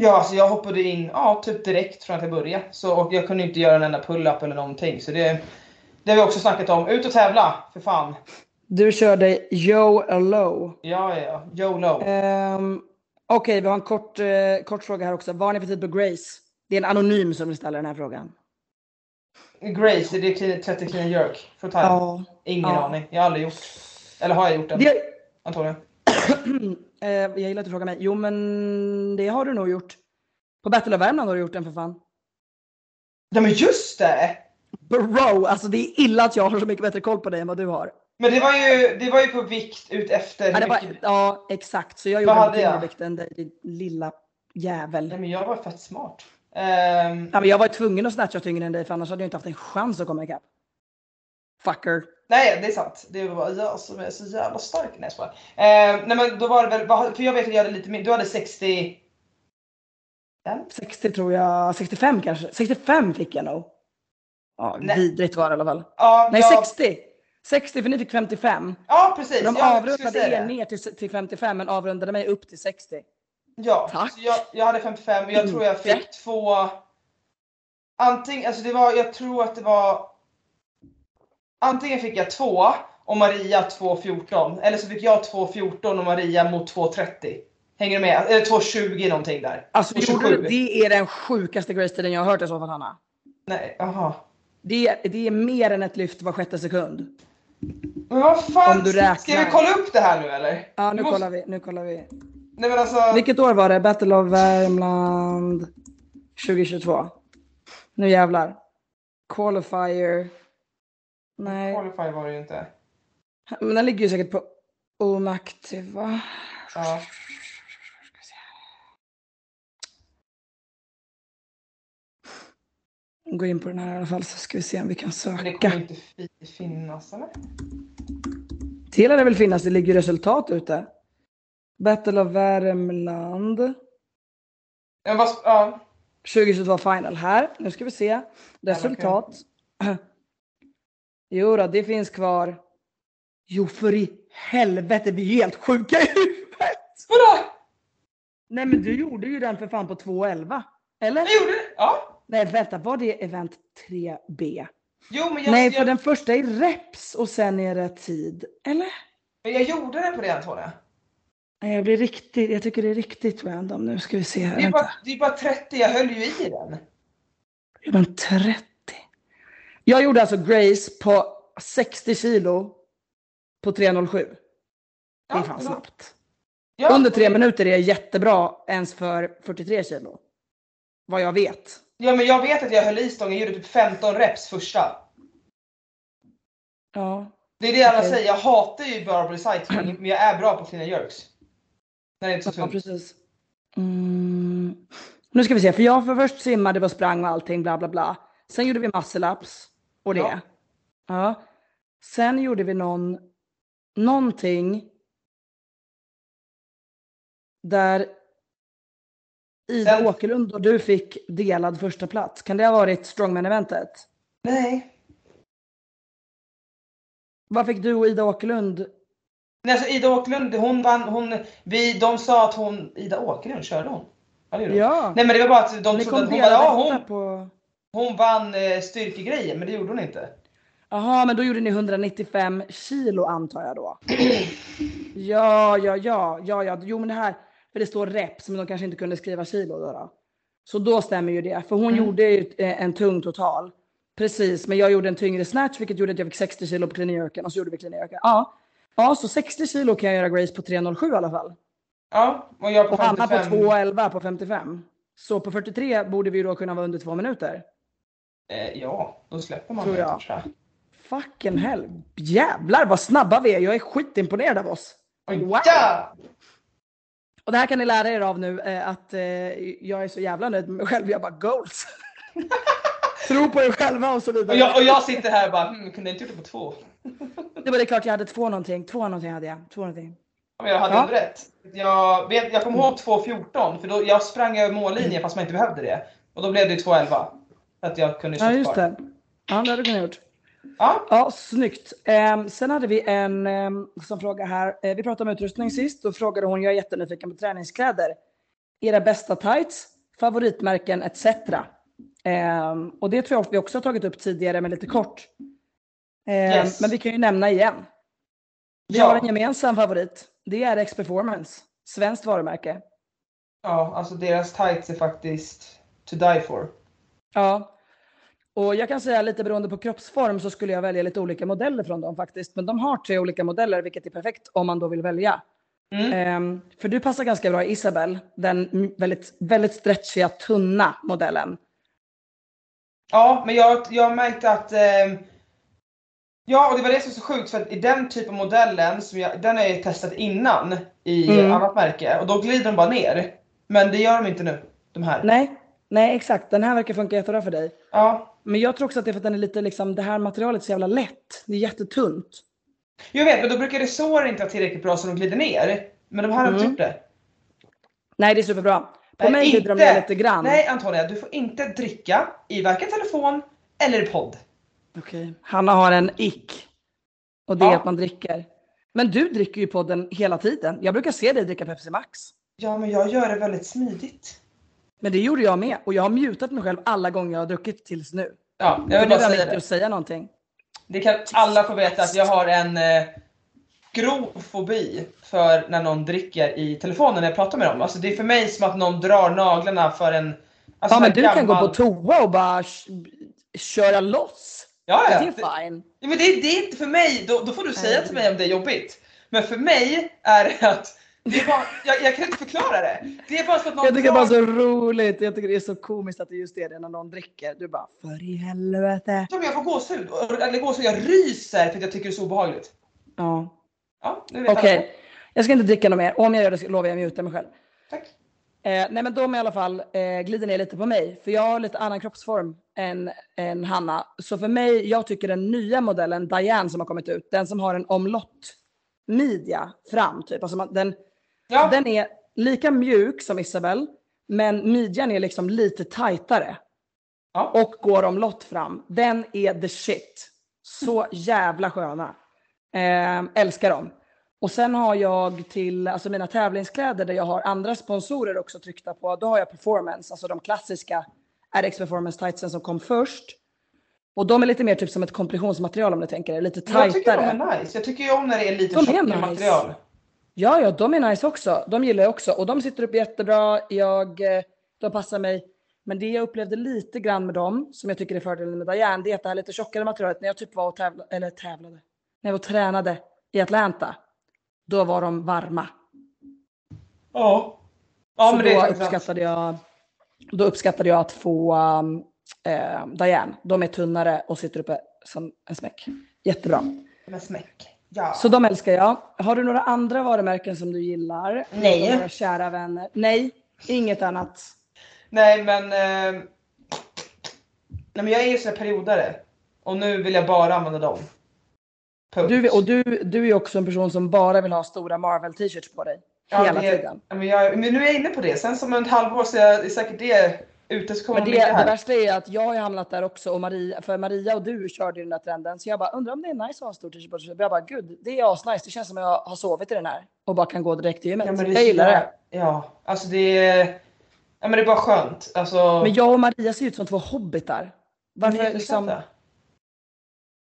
Ja, alltså jag hoppade in ja, typ direkt från att jag började. Så, och jag kunde inte göra en enda pull-up eller någonting. Så det, det har vi också snackat om. Ut och tävla, för fan. Du körde Yo Low. Ja, ja, ja. YOLO. Um, Okej, vi har en kort, eh, kort fråga här också. Vad har ni för tid på Grace? Det är en anonym som vill ställa den här frågan. Grace, är det clean, 30 clean jerk? För? Ja. Ingen Ja. aning. Jag har aldrig gjort. Eller har jag gjort den? Det, Antonija? eh, jag gillar att du frågar mig. Jo, men det har du nog gjort. På Battle of Värmland har du gjort den för fan. Ja men just det! Bro, alltså det är illa att jag har så mycket bättre koll på dig än vad du har. Men det var ju, det var ju på vikt ut efter Ja, var, mycket... ja exakt. Så jag gjorde jag? tyngre vikt än dig, din lilla jävel. Nej men jag var fett smart. Ehm, Ja, men jag var tvungen att snatcha tyngre än dig för annars hade jag inte haft en chans att komma ikapp. Fucker. Nej det är sant. Det var bara jag som är så jävla stark. Nej jag. Ehm, Nej men då var det väl, för jag vet att jag hade lite mer, du hade 60... 60 tror jag, 65 kanske. 65 fick jag nog. Ja, Nej. vidrigt var det i alla fall. Ja, Nej, jag, 60. 60 för ni fick 55. Ja precis. De jag avrundade er ner till, till 55 men avrundade mig upp till 60. Ja, Tack. Jag, jag hade 55 och jag tror jag fick två... Antingen, alltså det var, jag tror att det var... Antingen fick jag två och Maria 2.14 eller så fick jag 2.14 och Maria mot 2.30. Hänger du med? Eller 2.20 någonting där. Alltså Och gjorde 27. du, det är den sjukaste grace-tiden jag har hört i så fall Hanna. Nej, jaha. Det, är- det är mer än ett lyft var sjätte sekund. Men vad fan, Om du räknar. ska vi kolla upp det här nu eller? Ja, nu måste- kollar vi. Nu kollar vi. Nej men alltså, Vilket år var det? Battle of Värmland 2022. Nu jävlar. Qualifier. Nej, Qualify var det ju inte. men den ligger ju säkert på onaktiv va? Ja. Gå in på den här i alla fall så ska vi se om vi kan Men det söka. kommer inte fi- finnas eller? Det lär väl finnas, det ligger resultat ute. Battle of Värmland Ja, vad, ja. 2022 final här. Nu ska vi se. Resultat. Jo då, det finns kvar. Jo för i helvete, vi är helt sjuka i huvudet. Vadå? Nej men du gjorde ju den för fan på 2.11. Eller? Jag gjorde det? Ja. Nej vänta, var det event 3B? Jo men jag, Nej, för jag, den första är reps och sen är det tid. Eller? men jag gjorde det på det Antonija. Nej, jag blir riktigt, jag tycker det är riktigt random. Nu ska vi se här. Det är, bara, det är bara 30, jag höll ju i den. Ja, men 30. Jag gjorde alltså Grace på 60 kilo på 3.07. Det är Ja, fan snabbt. Ja, Under tre minuter är jättebra ens för 43 kilo. Vad jag vet. Ja men jag vet att jag höll i stången, gjorde typ 15 reps första. Ja. Det är det alla Okej. säger, jag hatar ju barbell cycling men jag är bra på cleana jerks. När det inte är så Ja, tungt. precis. Mm. Nu ska vi se, för jag för först simmade och sprang och allting, bla bla bla. Sen gjorde vi muscle-ups och det. Ja. Ja. Sen gjorde vi någon, någonting där Ida Sen- Åkerlund och du fick delad första plats. Kan det ha varit strongman-eventet? Nej. Vad fick du och Ida Åkerlund? Nej alltså Ida Åkerlund, hon vann, hon, vi, de sa att hon, Ida Åkerlund, körde hon? Ja det gjorde hon. Ja, Nej men det var bara att de ni trodde att hon, bara, ja, hon, på... hon vann eh, styrkegrejen men det gjorde hon inte. Jaha, men då gjorde ni 195 kilo antar jag då. Ja, ja, ja, ja, ja. Jo, men det här, för det står reps, men de kanske inte kunde skriva kilo då. då. Så då stämmer ju det, för hon Mm. gjorde ju eh, en tung total. Precis, men jag gjorde en tyngre snatch, vilket gjorde att jag fick 60 kilo på clean och så gjorde vi clean. Ja. ja, så 60 kilo kan jag göra Grace på 3.07 i alla fall. Ja, och jag på Och Hanna på 55. 2.11 på 55. Så på 43 borde vi då kunna vara under två minuter. Eh, ja, då släpper man Tror det, jag. tror jag. Fucking hell. Jävlar vad snabba vi är. Jag är skitimponerad av oss. Wow. ja! Och det här kan ni lära er av nu, eh, att eh, jag är så jävla nöjd med mig själv. Jag bara goals. Tro på er själva och så vidare. Och jag, och jag sitter här och bara, hmm, kunde jag inte gjort det på två? Det var det klart jag hade två någonting. Två någonting hade jag. Två någonting. Men jag hade Ja. ändå rätt. Jag, vet, jag kommer ihåg 2.14 för då, jag sprang över mållinjen fast man inte behövde det. Och då blev det 211. Att jag kunde Ja, stå just det. Ja, det hade du kunnat gjort. Ja, Ja, snyggt. Ehm, sen hade vi en ehm, som fråga här. Eh, vi pratade om utrustning sist. Då frågade hon, jag är jättenyfiken på träningskläder. Era bästa tights, favoritmärken etc. Ehm, och det tror jag vi också har tagit upp tidigare, men lite kort. Yes. Men vi kan ju nämna igen. Vi Ja. har en gemensam favorit. Det är X Performance. Svenskt varumärke. ja, alltså deras tights är faktiskt to die for. Ja. Och jag kan säga lite beroende på kroppsform så skulle jag välja lite olika modeller från dem faktiskt. Men de har tre olika modeller vilket är perfekt om man då vill välja. Mm. Ehm, för du passar ganska bra i Isabel, den väldigt, väldigt stretchiga, tunna modellen. Ja, men jag, jag märkte att ehm, Ja, och det var det som var så sjukt för att i den typen av modellen, som jag, den har jag testat innan i Mm. annat märke och då glider de bara ner. Men det gör de inte nu, de här. Nej, nej exakt. Den här verkar funka jättebra för dig. Ja, Men jag tror också att det är för att den är lite liksom, det här materialet är så jävla lätt. Det är jättetunt. jag vet, men då brukar resårer inte vara tillräckligt bra så de glider ner. Men de här har inte Mm. gjort det. Nej, det är superbra. På Nej, mig glider de ner lite grann. Nej Antonia, du får inte dricka i varken telefon eller podd. Okej. Hanna har en ick. Och det är Ja. att man dricker. Men du dricker ju på den hela tiden. Jag brukar se dig dricka Pepsi Max. Ja, men jag gör det väldigt smidigt. Men det gjorde jag med. Och jag har mutat mig själv alla gånger jag har druckit tills nu. Ja, jag vill bara säga det. att säga någonting. Det kan alla få veta att jag har en eh, grov fobi för när någon dricker i telefonen när jag pratar med dem. Alltså det är för mig som att någon drar naglarna för en alltså Ja, men en du kan gå gammal- på toa och bara köra loss. Ja, Det ja. är Det, fine. ja, men det, det är inte för mig, då, då får du säga Nej. till mig om det är jobbigt. Men för mig är det att det är bara, jag, jag kan inte förklara det. Det är bara så att någon Jag tycker det drar- är bara så roligt. Jag tycker det är så komiskt att det är just det, det är när någon dricker. Du bara, för i helvete. Men jag får gåshud. Eller gåshud, jag ryser för att jag tycker det är så obehagligt. Ja, Ja, nu vet okej. alla. Jag ska inte dricka något mer. Om jag gör det så lovar jag att muta mig själv. Tack. Eh, nej men de i alla fall eh, glider ner lite på mig. För jag har lite annan kroppsform än, än Hanna. Så för mig, jag tycker den nya modellen, Diane som har kommit ut, den som har en omlott midja fram typ. Alltså man, den, Ja, den är lika mjuk som Isabel, men midjan är liksom lite tajtare. ja. Och går omlott fram. Den är the shit. Så jävla sköna. Eh, älskar dem. Och sen har jag till alltså mina tävlingskläder där jag har andra sponsorer också tryckta på. Då har jag performance, alltså de klassiska RX performance tightsen som kom först. Och de är lite mer typ som ett kompressionsmaterial om du tänker er, lite Jag tycker tajtare. de är nice. Jag tycker ju om när det är lite tjockare nice. material. Ja, ja, de är nice också. De gillar jag också. Och de sitter upp jättebra. Jag, eh, de passar mig. Men det jag upplevde lite grann med dem, som jag tycker är fördelen med Diane, det är att det här lite tjockare materialet, när jag typ var och tävlade, eller tävlade, när jag var och tränade i Atlanta, då var de varma. Ja. Ja så men det är då sant. uppskattade jag, då uppskattade jag att få um, eh, Diane. De är tunnare och sitter uppe som en smäck. Jättebra. Med smäck. Ja. Så de älskar jag. Har du några andra varumärken som du gillar? Nej. Våra kära vänner. Nej, inget annat. Nej men... Eh... Nej men jag är ju så periodare. Och nu vill jag bara använda dem. Punkt. Du, och du, du är också en person som bara vill ha stora Marvel t-shirts på dig. Ja, Hela det, tiden. Men, jag, men nu är jag inne på det. Sen som om ett halvår så är är säkert det ute så kommer Men de det, det här. värsta är att jag har hamnat där också och Maria, för Maria och du körde ju den där trenden. Så jag bara undrar om det är nice att ha en stor t-shirt. Jag bara gud, det är asnice. Det känns som att jag har sovit i den här och bara kan gå direkt till gymmet. Ja, det jag gillar det. Ja, alltså det är... Ja men det är bara skönt. Alltså... Men jag och Maria ser ut som två hobbitar. Varför är liksom...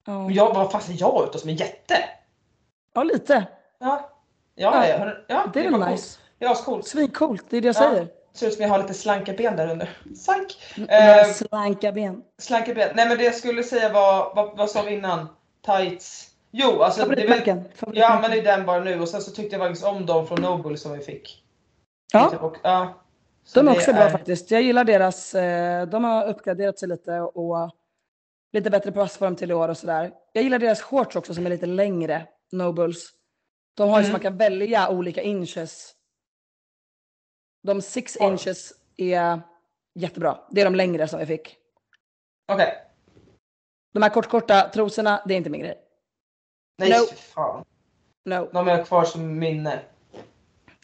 Men Jag, fan ser jag ut som en jätte? ja lite. Ja. Ja, Ja, ja, ja Det är bara väl nice. Ja, ascoolt. Svincoolt, det är det jag Ja. säger. Ser ut som jag har lite slanka ben där under. Sank! Några Eh, slanka ben. slanka ben. Nej men det jag skulle säga var, vad, vad sa vi innan? Tights. Jo, alltså är Favoritmärken. jag använder ju den bara nu och sen så tyckte jag faktiskt om dem från Noble som vi fick. Ja. Typ, och, ja. Så De är också bra faktiskt. Jag gillar deras, eh, de har uppgraderat sig lite och lite bättre passform till i år och sådär. Jag gillar deras shorts också som är lite längre, Nobles. De har ju så Mm. man kan välja olika inches. De six Ja. inches är jättebra. Det är de längre som vi fick. Okej. De här kortkorta trosorna, det är inte min grej. Nej, No. fan. No. De är kvar som minne.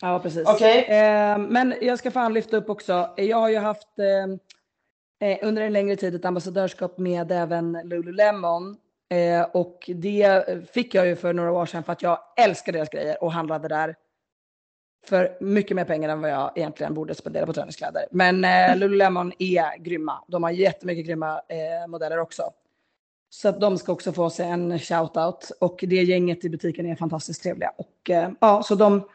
Ja, precis. Okej. Eh, men jag ska fan lyfta upp också. Jag har ju haft, eh, eh, under en längre tid ett ambassadörskap med även Lululemon. Eh, och det fick jag ju för några år sedan för att jag älskar deras grejer och handlade där för mycket mer pengar än vad jag egentligen borde spendera på träningskläder. Men eh, Lululemon är grymma. De har jättemycket grymma eh, modeller också. Så att de ska också få sig en shout-out. Och det gänget i butiken är fantastiskt trevliga. Och eh, ja, så de,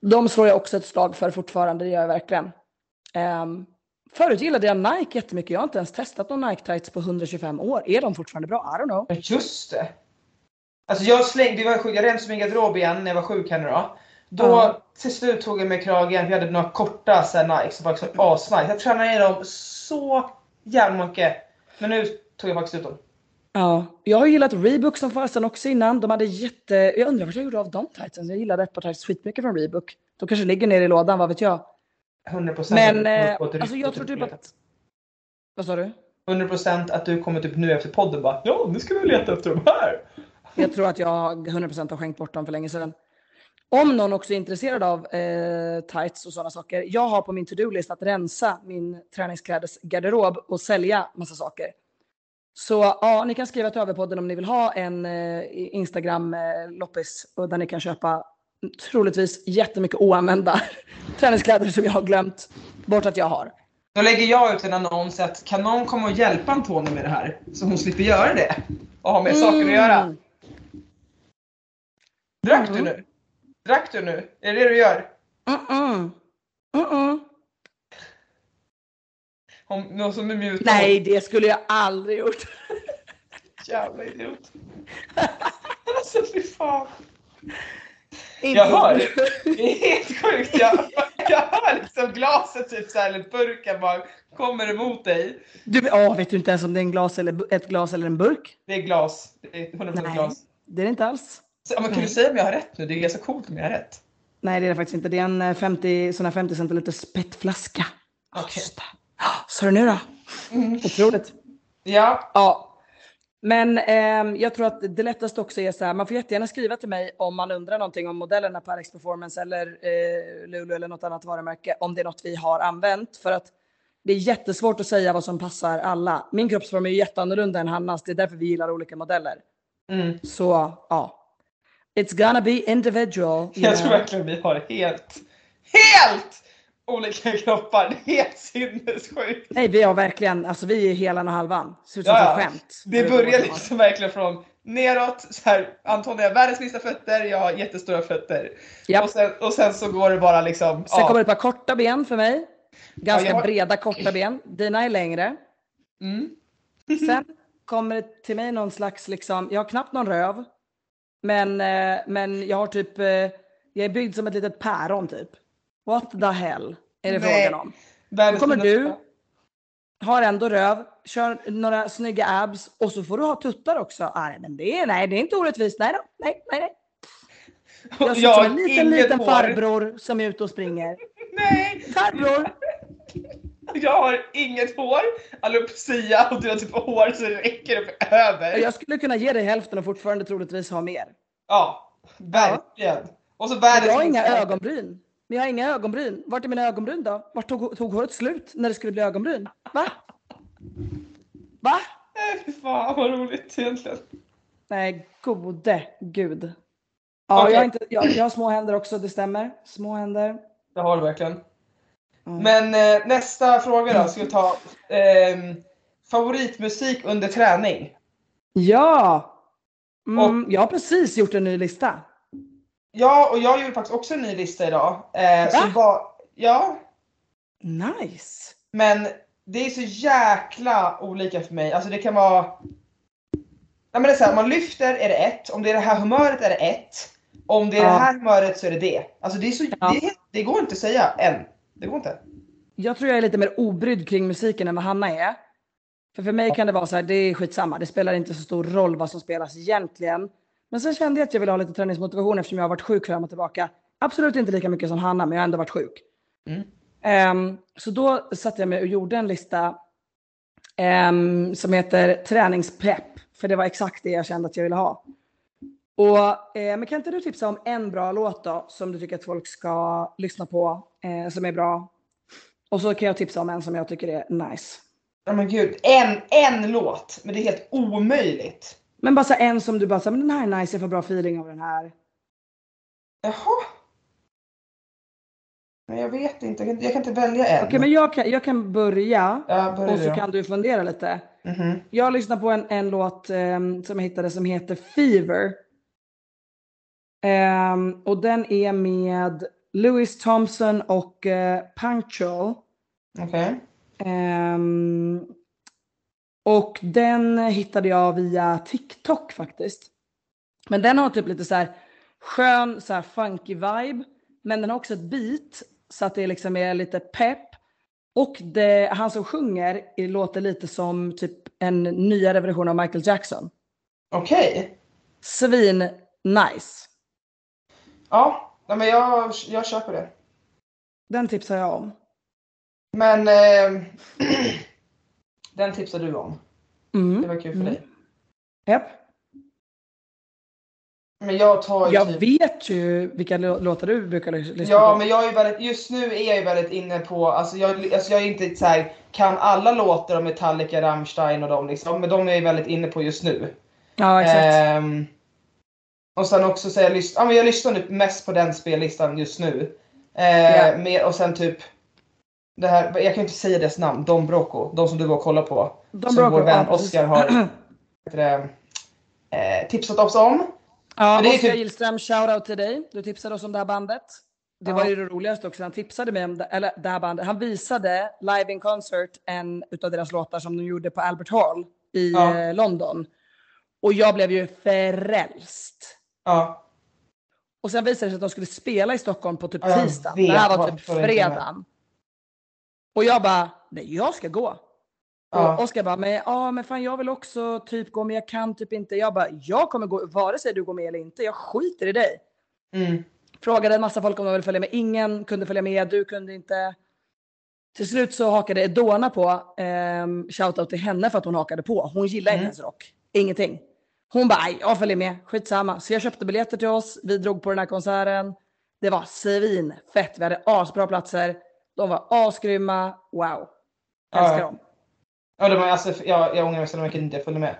de slår jag också ett slag för fortfarande, det gör jag verkligen. Um, förut gillade jag Nike jättemycket. Jag har inte ens testat någon Nike tights på 125 år. Är de fortfarande bra? I don't know. Just det. Alltså jag slängde, det var sjukt, jag rensade min garderob igen när jag var sjuk här nu då. Då Ja. till slut tog jag med kragen, vi hade några korta så här, Nike som var så asnice. Jag tränade ner dem så jävla mycket. Men nu tog jag faktiskt ut dem. Ja, jag har gillat Reebok som fasen också innan. De hade jätte... Jag undrar vad jag gjorde av de tightsen. Jag gillade ett par tights skitmycket från Reebok. De kanske ligger nere i lådan, vad vet jag. 100% Men du eh, alltså jag tror typ typ att... Vad sa du? 100% att du kommer typ nu efter podden bara ja nu ska vi leta efter de här. Jag tror att jag 100% har skänkt bort dem för länge sedan. Om någon också är intresserad av eh, tights och sådana saker. Jag har på min to-do-list att rensa min träningsklädesgarderob och sälja massa saker. Så ja, ni kan skriva till överpodden om ni vill ha en eh, Instagram-loppis och där ni kan köpa troligtvis jättemycket oanvända träningskläder som jag har glömt bort att jag har. Då lägger jag ut en annons att kan någon komma och hjälpa Antonija med det här? Så hon slipper göra det. Och ha med saker att göra. Mm. Drack Mm. du nu? Drack du nu? Är det det du gör? Mm-mm. Mm-mm. Om någon som är mutad? Nej, det skulle jag aldrig gjort. Jävla idiot. alltså fy fan. Inte- Jag hör. Det är helt sjukt. Jag, jag hör liksom glaset typ såhär, eller burken bara kommer emot dig. Du, åh, vet du inte ens om det är en glas eller, ett glas eller en burk? Det är glas. Det är 100% Nej. glas. Det är det inte alls. Så, men kan du säga om jag har rätt nu? Det är så coolt om jag har rätt. Nej, det är det faktiskt inte. Det är en eh, 50, sån här 50 centiliter spettflaska. Just det. Ja, Så det nu då? Otroligt. Ja, Ja. Men ehm, jag tror att det lättaste också är så här, man får jättegärna skriva till mig om man undrar någonting om modellerna på Alex Performance eller eh, Lulu eller något annat varumärke, om det är något vi har använt. För att det är jättesvårt att säga vad som passar alla. Min kroppsform är ju jätteannorlunda än Hannas, det är därför vi gillar olika modeller. mm. Så ja. It's gonna be individual. jag tror know. verkligen vi har helt, helt olika kroppar. Det är helt sinnessjukt. Nej, vi har verkligen, alltså vi är helan och halvan. Ser ut som Ja, ett skämt. Det börjar liksom verkligen från neråt. Så här, Antonija har världens minsta fötter, jag har jättestora fötter. Japp. Och, sen, och sen så går det bara liksom... Sen ja. kommer ett par korta ben för mig. Ganska Ja, har- breda korta ben. Dina är längre. Mm. Sen kommer det till mig någon slags, liksom, jag har knappt någon röv. Men, eh, men jag har typ, eh, jag är byggd som ett litet päron typ. What the hell är det Nej. frågan om? Då kommer du, har ändå röv, kör några snygga abs och så får du ha tuttar också. Nej, men det är, nej, det är inte orättvist. Nej då, nej, nej, nej. Jag ser ut som en liten, liten farbror som är ute och springer. Nej! Farbror! Jag har inget hår, alopecia och du har typ hår så det räcker upp över. Jag skulle kunna ge dig hälften och fortfarande troligtvis ha mer. Ja, verkligen. Och så världens jag har inga ögonbryn. Men jag har inga ögonbryn. Vart är mina ögonbryn då? Vart tog, tog håret slut när det skulle bli ögonbryn? Va? Va? Nej fy fan vad roligt egentligen. Nej, gode gud. Ja, Okej. jag, har inte, jag, jag har små händer också, det stämmer. Små händer. Det har du verkligen. Mm. Men eh, nästa fråga då ska vi ta. ehm, favoritmusik under träning? Ja! Mm, jag har precis gjort en ny lista. Ja, och jag gjorde faktiskt också en ny lista idag. Eh, Va? var, ja, Nice! men det är så jäkla olika för mig. Alltså det kan vara... Ja, men det är så här, om man lyfter är det ett, om det är det här humöret är det ett. Om det är Ja. det här humöret så är det det. Alltså det, är så, Ja. det, det går inte att säga än. Det går inte. Jag tror jag är lite mer obrydd kring musiken än vad Hanna är. För för mig kan det vara så här, det är skitsamma. Det spelar inte så stor roll vad som spelas egentligen. Men sen kände jag att jag ville ha lite träningsmotivation eftersom jag har varit sjuk fram och tillbaka. Absolut inte lika mycket som Hanna, men jag har ändå varit sjuk. Mm. Ehm, så då satte jag mig och gjorde en lista ehm, som heter träningspepp. För det var exakt det jag kände att jag ville ha. Och, eh, men kan inte du tipsa om en bra låt då, som du tycker att folk ska lyssna på, eh, som är bra? Och så kan jag tipsa om en som jag tycker är nice. Ja men gud, en, en låt. Men det är helt omöjligt. Men bara så en som du bara, här, men den här är nice, jag får bra feeling av den här. Jaha. Men jag vet inte, jag kan, jag kan inte välja en. Okej, men jag kan, jag kan börja Ja, börja och så du. kan du fundera lite. Mhm. Jag lyssnar på en, en låt ehm, som jag hittade som heter Fever. Ehm, och den är med Louis Thompson och uh, Punctual. Okej. Ehm, och den hittade jag via TikTok faktiskt. Men den har typ lite så här skön så här funky vibe. Men den har också ett beat så att det liksom är lite pepp. Och det, han som sjunger låter lite som typ en nyare version av Michael Jackson. Okej. Svin nice. Ja, men jag, jag köper det. Den tipsar jag om. Men eh, den tipsar du om. Det Mm. var kul för Mm. dig. Japp. Men jag tar ju Jag typ... vet ju vilka lå- låtar du brukar lys- lyssna Ja, på. men jag är väldigt, just nu är jag ju väldigt inne på, alltså jag, alltså jag är inte så här, kan alla låtar av Metallica, Rammstein och dem liksom, men de är jag ju väldigt inne på just nu. Ja, exakt. Ehm, och sen också så jag, ja, men jag lyssnar nu mest på den spellistan just nu. Eh, Ja. mer, och sen typ, det här, jag kan inte säga deras namn, Don Broco, de som du var och kollade på. De som bra vår ja, vän precis. Oskar har det, eh, tipsat oss om. Ja, Oskar typ- Gillström, shoutout till dig. Du tipsade oss om det här bandet. Det Ja. var ju det roligaste också. Han tipsade mig om det, eller det här bandet. Han visade live in concert en utav deras låtar som de gjorde på Albert Hall i Ja. eh, London. Och jag blev ju frälst. Ja, Och sen visade det sig att de skulle spela i Stockholm på typ Ja, tisdagen. Det här var typ fredagen. Och jag bara, nej jag ska gå. Ja. Och Oskar bara, men, ja, men fan jag vill också typ gå men jag kan typ inte. Jag bara, jag kommer gå vare sig du går med eller inte. Jag skiter i dig. mm, Frågade en massa folk om de ville följa med. Ingen kunde följa med, du kunde inte. Till slut så hakade Edona på. Um, shoutout till henne för att hon hakade på. Hon gillar Mm. inte ens rock. Ingenting. Hon bara, "Aj, jag följer med, skitsamma. Så jag köpte biljetter till oss. Vi drog på den här konserten. Det var svinfett. Vi hade asbra platser. De var asgrymma. Wow. Älskar Ja. dem. Ja, det var, alltså, jag, jag ångrar mig så mycket att inte jag följde med.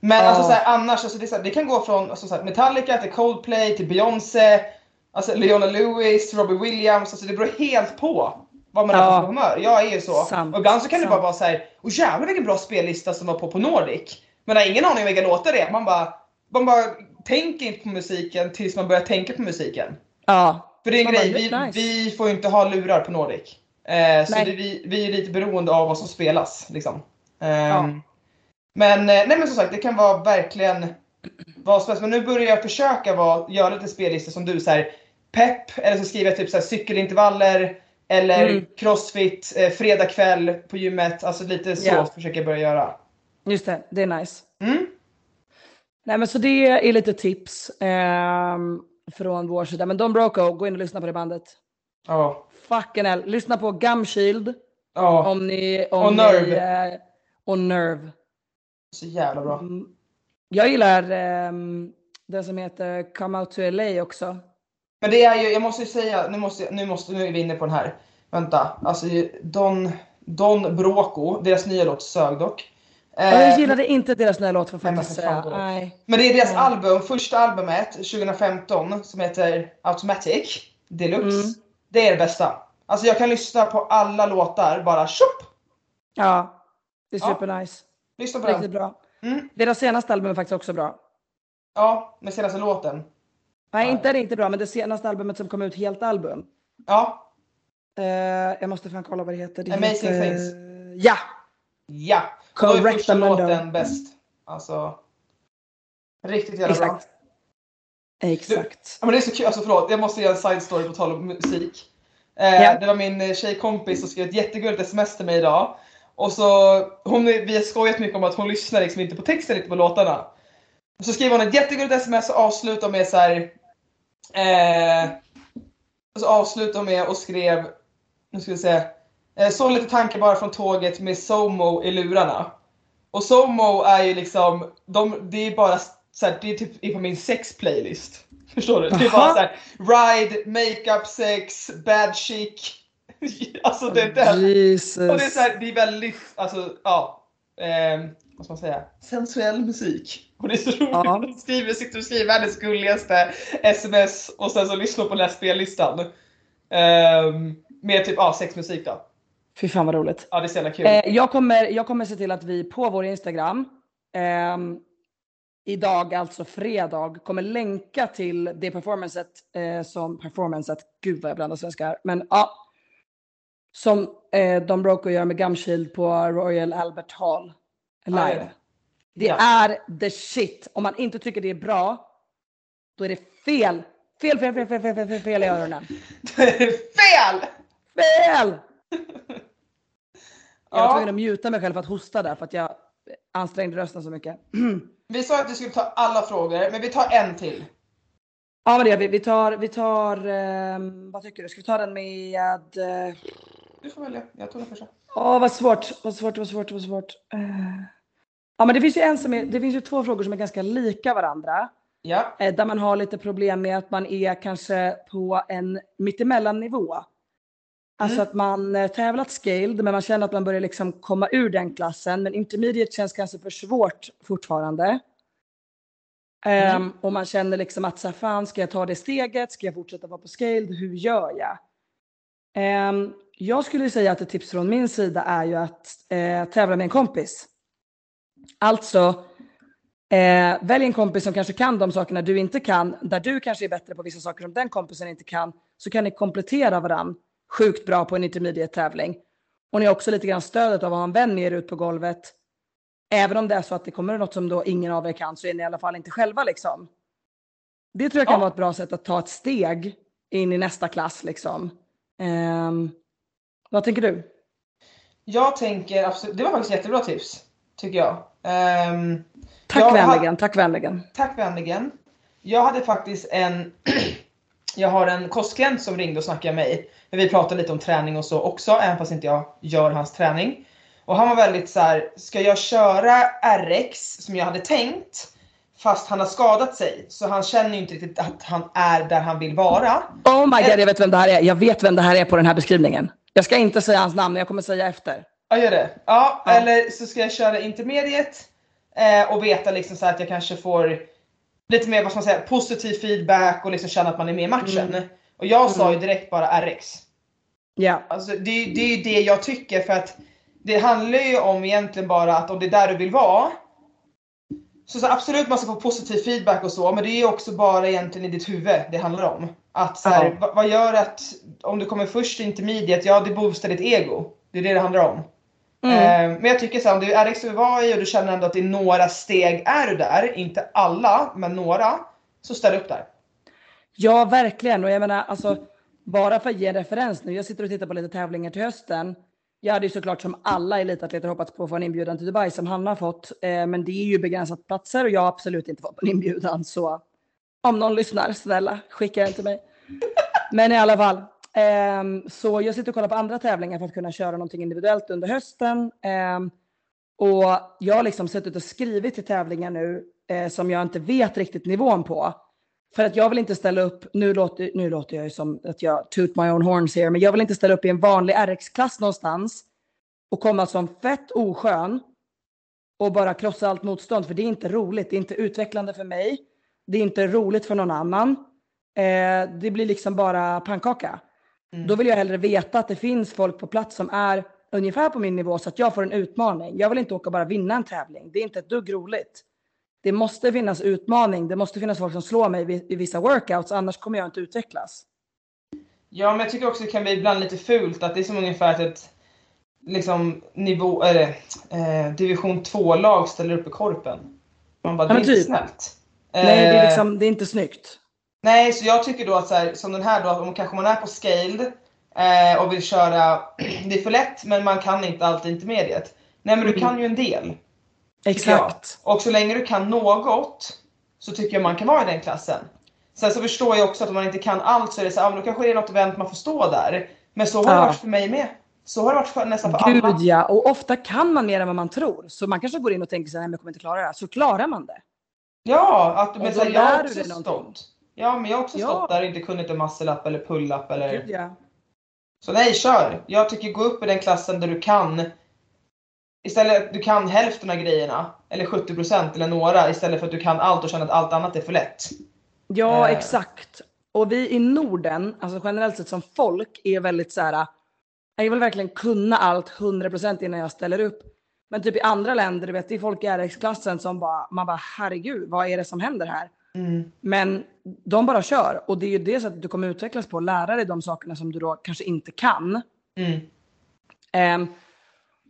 Men Ja. alltså, så här, annars, alltså, det, så här, det kan gå från alltså, så här, Metallica till Coldplay till Beyoncé, alltså, Leona Lewis, Robbie Williams. Alltså, det beror helt på vad man Ja. är på för humör. Jag är ju så. Sant, och ibland så kan det sant. bara vara så här, och jävlar vilken bra spellista som var på på Nordic. Men jag har ingen aning om vilka låtar det är. Man bara, man bara tänker inte på musiken tills man börjar tänka på musiken. Ja. För det är en Man grej, vi, "Det är nice." vi får inte ha lurar på Nordic. Eh, så det, vi, vi är lite beroende av vad som spelas. Liksom. Ehm, Ja. Men, eh, nej, men som sagt, det kan vara verkligen vad som helst. Men nu börjar jag försöka vara, göra lite spellistor som du. Så här, pepp, eller så skriver jag typ så här, cykelintervaller. Eller Mm. crossfit, eh, fredag kväll på gymmet. Alltså lite så Ja. försöker jag börja göra. Just det, det är nice. Mm. Nej men så det är lite tips ehm, från vår sida. Men Don Broco, gå in och lyssna på det bandet. Ja. Fucking hell. Lyssna på Gumshield Ja, om ni... Om Och Nerve. Ni, eh, och Nerve. så jävla bra. Mm. Jag gillar ehm, den som heter Come Out to LA också. Men det är ju, jag måste ju säga, nu måste, nu måste, nu är vi inne på den här. Vänta, alltså Don, Don Broco, deras nya låt sög dock. Ja, jag Eh, gillade inte deras nya låt för att fan säga. då. Nej. men det är deras Ja. album, första albumet 2015 som heter Automatic Deluxe. Mm. Det är det bästa. Alltså jag kan lyssna på alla låtar bara tjopp! Ja. Det är Ja. supernice. Lyssna på Riktigt den. bra. Mm. Deras senaste album är faktiskt också bra. Ja, med senaste låten. Nej, Ja. inte riktigt bra, men det senaste albumet som kom ut helt album. Ja, Eh, jag måste fan kolla vad det heter. Det Amazing heter... Things. Ja! ja. Correct låten bäst. Alltså. Riktigt jävla bra. Exakt. Exakt. Ja, men det är så kul, alltså förlåt, jag måste göra en side story på tal om musik. Eh, Ja. Det var min eh, tjejkompis som skrev ett jättegulligt sms till mig idag. Och så, hon, vi har skojat mycket om att hon lyssnar liksom inte på texten, inte på låtarna. Och så skrev hon ett jättegulligt sms och avslutade med så här. Eh, och så avslutade hon med och skrev, nu ska vi se. Eh, så lite tankar bara från tåget med Somo i lurarna. Och Somo är ju liksom, de, det är bara så här, det är typ är på min sex-playlist. Förstår du? Det är bara Aha. så här, ride, makeup, sex, bad chic. alltså det är den. Jesus. Och det är, så här, det är väldigt, alltså ja, eh, vad ska man säga, sensuell musik. Och det är så roligt Ja. de skriver, sitter och skriver världens gulligaste sms och sen så lyssnar på den här spellistan. Ehm, med typ, ja, sexmusik då. Fy fan vad roligt. Ja, det är så jävla kul. Eh, jag, kommer, jag kommer se till att vi på vår Instagram ehm, idag, alltså fredag, kommer länka till det performancet eh, som performancet, gud vad jag blandar svenska här, men ja. Som eh, Don Broco gör med Gumshield på Royal Albert Hall live. Ja, ja. Det Ja. är the shit. Om man inte tycker det är bra, då är det fel. Fel, fel, fel, fel, fel, fel, fel, fel i öronen. Fel! Fel! Jag var tvungen att muta mig själv för att hosta där för att jag ansträngde rösten så mycket. Vi sa att vi skulle ta alla frågor, men vi tar en till. Ja men det gör vi. Vi tar, vi tar ehm, vad tycker du? Ska vi ta den med... eh, Du får välja, jag tog den första. Åh vad svårt, vad svårt, vad svårt, vad svårt. Eh, Ja men det finns ju en som är, det finns ju två frågor som är ganska lika varandra. Ja, Eh, Där man har lite problem med att man är kanske på en mittemellan nivå. Alltså Mm. att man eh, tävlat scaled men man känner att man börjar liksom komma ur den klassen. Men intermediate känns kanske för svårt fortfarande. Mm. och man känner liksom att så här, fan ska jag ta det steget? Ska jag fortsätta vara på scaled? Hur gör jag? Ehm, jag skulle säga att ett tips från min sida är ju att eh, tävla med en kompis. Alltså Eh, välj en kompis som kanske kan de sakerna du inte kan, där du kanske är bättre på vissa saker som den kompisen inte kan, så kan ni komplettera varann sjukt bra på en intermediate tävling. Och ni har också lite grann stödet av att ha en vän med er ut på golvet. Även om det är så att det kommer något som då ingen av er kan så är ni i alla fall inte själva liksom. Det tror jag kan Ja. vara ett bra sätt att ta ett steg in i nästa klass liksom. Ehm, vad tänker du? jag tänker absolut, det var faktiskt jättebra tips. Tycker jag. Ehm, Tack Jag vänligen, tack vänligen. Tack vänligen. Jag hade faktiskt en, jag har en kostklient som ringde och snackade med mig. Men vi pratade lite om träning och så också, även fast inte jag gör hans träning. Och han var väldigt så här: ska jag köra RX som jag hade tänkt? Fast han har skadat sig, så han känner ju inte riktigt att han är där han vill vara. Oh my god, jag vet vem det här är. Jag vet vem det här är på den här beskrivningen. Jag ska inte säga hans namn, jag kommer säga efter. Ja, gör det. Ja, Ja. eller så ska jag köra intermediate eh, och veta liksom så att jag kanske får lite mer vad ska man säga, positiv feedback och liksom känna att man är med i matchen. Mm. Och jag sa ju Mm. direkt bara RX. Ja. Alltså, det, det är ju det jag tycker för att det handlar ju om egentligen bara att om det är där du vill vara så, så absolut man ska få positiv feedback och så men det är ju också bara egentligen i ditt huvud det handlar om. Att så här, vad gör att om du kommer först i intermediate, ja det boostar ditt ego. Det är det det handlar om. Mm. Eh, men jag tycker så här, om du är i och du känner ändå att i några steg är du där, inte alla men några, så ställ upp där. Ja, verkligen. Och jag menar, alltså, bara för att ge en referens nu. Jag sitter och tittar på lite tävlingar till hösten. Jag hade ju såklart som alla elitatleter hoppats på att få en inbjudan till Dubai som han har fått. Eh, men det är ju begränsat platser och jag har absolut inte fått en inbjudan. Så om någon lyssnar, snälla, skicka den till mig. Men i alla fall. Ehm, så jag sitter och kollar på andra tävlingar för att kunna köra någonting individuellt under hösten. Ehm, och jag har liksom suttit och skrivit till tävlingar nu eh, som jag inte vet riktigt nivån på. För att jag vill inte ställa upp, nu låter, nu låter jag ju som att jag toot my own horns here, men jag vill inte ställa upp i en vanlig RX-klass någonstans och komma som fett oskön och bara krossa allt motstånd, för det är inte roligt, det är inte utvecklande för mig, det är inte roligt för någon annan. Eh, det blir liksom bara pannkaka. Mm. Då vill jag hellre veta att det finns folk på plats som är ungefär på min nivå så att jag får en utmaning. Jag vill inte åka och bara vinna en tävling. Det är inte ett dugg roligt. Det måste finnas utmaning. Det måste finnas folk som slår mig i vissa workouts, annars kommer jag inte utvecklas. Ja, men jag tycker också det kan bli ibland lite fult att det är som ungefär att ett liksom, nivå, eller, eh, division 2-lag ställer upp i korpen. Man bara, Ja, det är men inte typ. snällt. Nej, det är, Eh, liksom, det är inte snyggt. Nej, så jag tycker då att så här, som den här då, om kanske man är på scaled eh, och vill köra, det är för lätt men man kan inte alltid intermediate. Nej men du Mm. kan ju en del. Exakt. Och så länge du kan något så tycker jag man kan vara i den klassen. Sen så förstår jag också att om man inte kan allt så är det så här, ah, men då kanske det är något event man får stå där. Men så har det Ja. varit för mig med. Så har det varit för, nästan för Gud alla. ja, och ofta kan man mer än vad man tror. Så man kanske går in och tänker så här, nej men jag kommer inte klara det här. Så klarar man det. Ja, att, men så här, jag har också stått. Ja, men jag har också Ja. stått där och inte kunnat en muscle up eller pull up eller... Ja. Så nej, kör! Jag tycker gå upp i den klassen där du kan Istället du kan hälften av grejerna, eller 70% eller några, istället för att du kan allt och känner att allt annat är för lätt. Ja, Eh. exakt. Och vi i Norden, alltså generellt sett som folk, är väldigt så här. Jag vill verkligen kunna allt 100% innan jag ställer upp. Men typ i andra länder, du vet, det är folk i RX-klassen som bara, man bara herregud, vad är det som händer här? Mm. Men de bara kör och det är ju det sättet du kommer utvecklas på, lära dig de sakerna som du då kanske inte kan. Mm. Ehm,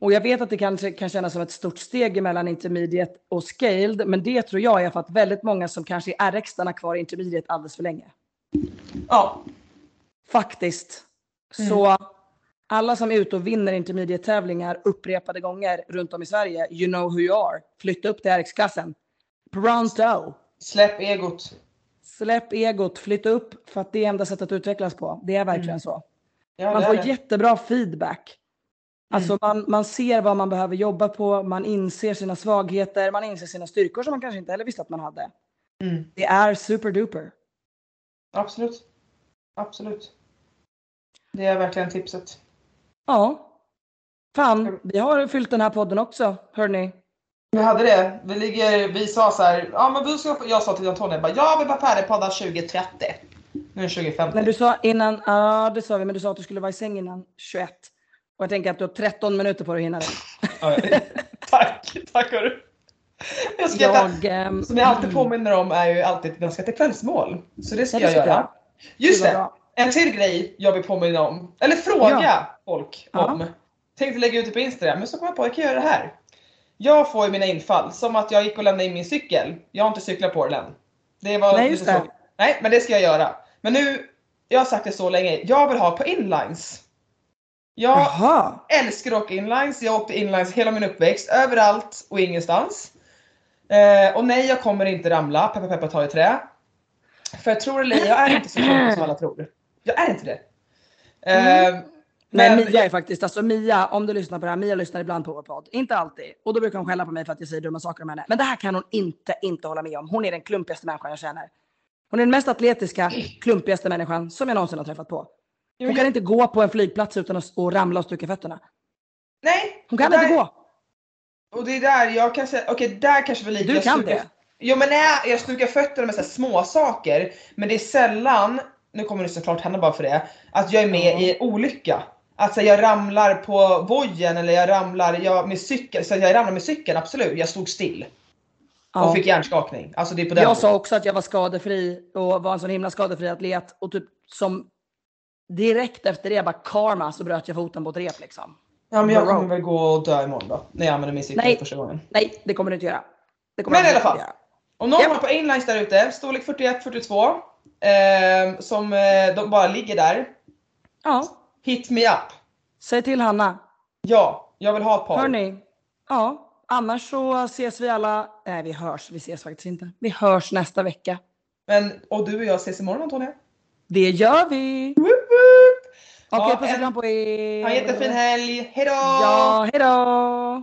och jag vet att det kanske kan kännas som ett stort steg mellan intermediate och scaled, men det tror jag är för att väldigt många som kanske är RX stannar kvar i intermediate alldeles för länge. Ja, Faktiskt. Mm. Så alla som är ute och vinner intermediate-tävlingar upprepade gånger runt om i Sverige, you know who you are. Flytta upp till RX-klassen. Pronto! Släpp egot. Släpp egot, flytta upp för att det är enda sättet att utvecklas på. Det är verkligen Mm. så. Ja, Man får det. jättebra feedback. Alltså Mm. man, man ser vad man behöver jobba på, man inser sina svagheter, man inser sina styrkor som man kanske inte heller visste att man hade. Mm. Det är superduper. Absolut. Absolut. Det är verkligen tipset. Ja. Fan, vi har fyllt den här podden också, hörni. Vi hade det. Vi, ligger, vi sa så här, ja men vi ska, jag sa till Antonija, bara, jag vill vara färdigpoddad 2030. Nu är det 2050. Men du sa innan, ja det sa vi, men du sa att du skulle vara i säng innan 21. Och jag tänker att du har 13 minuter på dig att hinna det. Ja, tack, tack hörru. Jag ska Jag, ehm, som jag alltid påminner om är ju alltid att jag ska till kvällsmål. Så det ska Ja, jag göra. jag. Just det! bra. En till grej jag vill påminna om, eller fråga Ja. folk Ja. om. Tänkte lägga ut det på Instagram, men så kom jag på att jag kan göra det här. Jag får ju mina infall, som att jag gick och lämnade in min cykel. Jag har inte cyklat på den än. Det var Nej, just det. så- Nej, men det ska jag göra. Men nu, jag har sagt det så länge, jag vill ha på inlines. Jag Jaha. älskar att åka inlines, jag åkte inlines hela min uppväxt, överallt och ingenstans. Eh, och nej, jag kommer inte ramla, peppa peppa ta i trä. För jag tror eller jag är inte så klumpig som alla tror. Jag är inte det. Eh, Nej, men Mia är faktiskt, alltså Mia, om du lyssnar på det här, Mia lyssnar ibland på vår podd. Inte alltid. Och då brukar hon skälla på mig för att jag säger dumma saker om henne. Men det här kan hon inte, inte hålla med om. Hon är den klumpigaste människan jag känner. Hon är den mest atletiska, klumpigaste människan som jag någonsin har träffat på. Hon kan inte gå på en flygplats utan att att ramla och stuka fötterna. nej, Hon kan och inte där- gå. Och det är där jag kan säga, okej där kanske vi lika Du jag kan stukar- det. Jo men nej, jag stukar fötterna med så här små saker men det är sällan, nu kommer det såklart hända bara för det, att jag är med Ja. i en olycka. Att så här, jag ramlar på vojen eller jag ramlar jag, med cykel, så jag ramlar med cykeln, absolut, jag stod still. Ja. Och fick hjärnskakning. Alltså det är på den Jag sa också att jag var skadefri och var en sån himla skadefri atlet. Och typ som direkt efter det, bara karma, så bröt jag foten på ett rep liksom. Ja men jag kommer väl gå och dö imorgon då, när jag använder min cykel första gången. Nej, det kommer du inte göra. Men i alla fall. Om någon Japp. har på inlines där ute, storlek 41-42, eh, som eh, de bara ligger där, Ja, hit me up. säg till Hanna. Ja, jag vill ha ett par. Hörni, ja, annars så ses vi alla, nej vi hörs, vi ses faktiskt inte. Vi hörs nästa vecka. Men, och du och jag ses imorgon Antonija. Det gör vi! Woop woop! Okej, Ja, puss och kram på er! Ha en jättefin helg, hejdå! Ja, hejdå!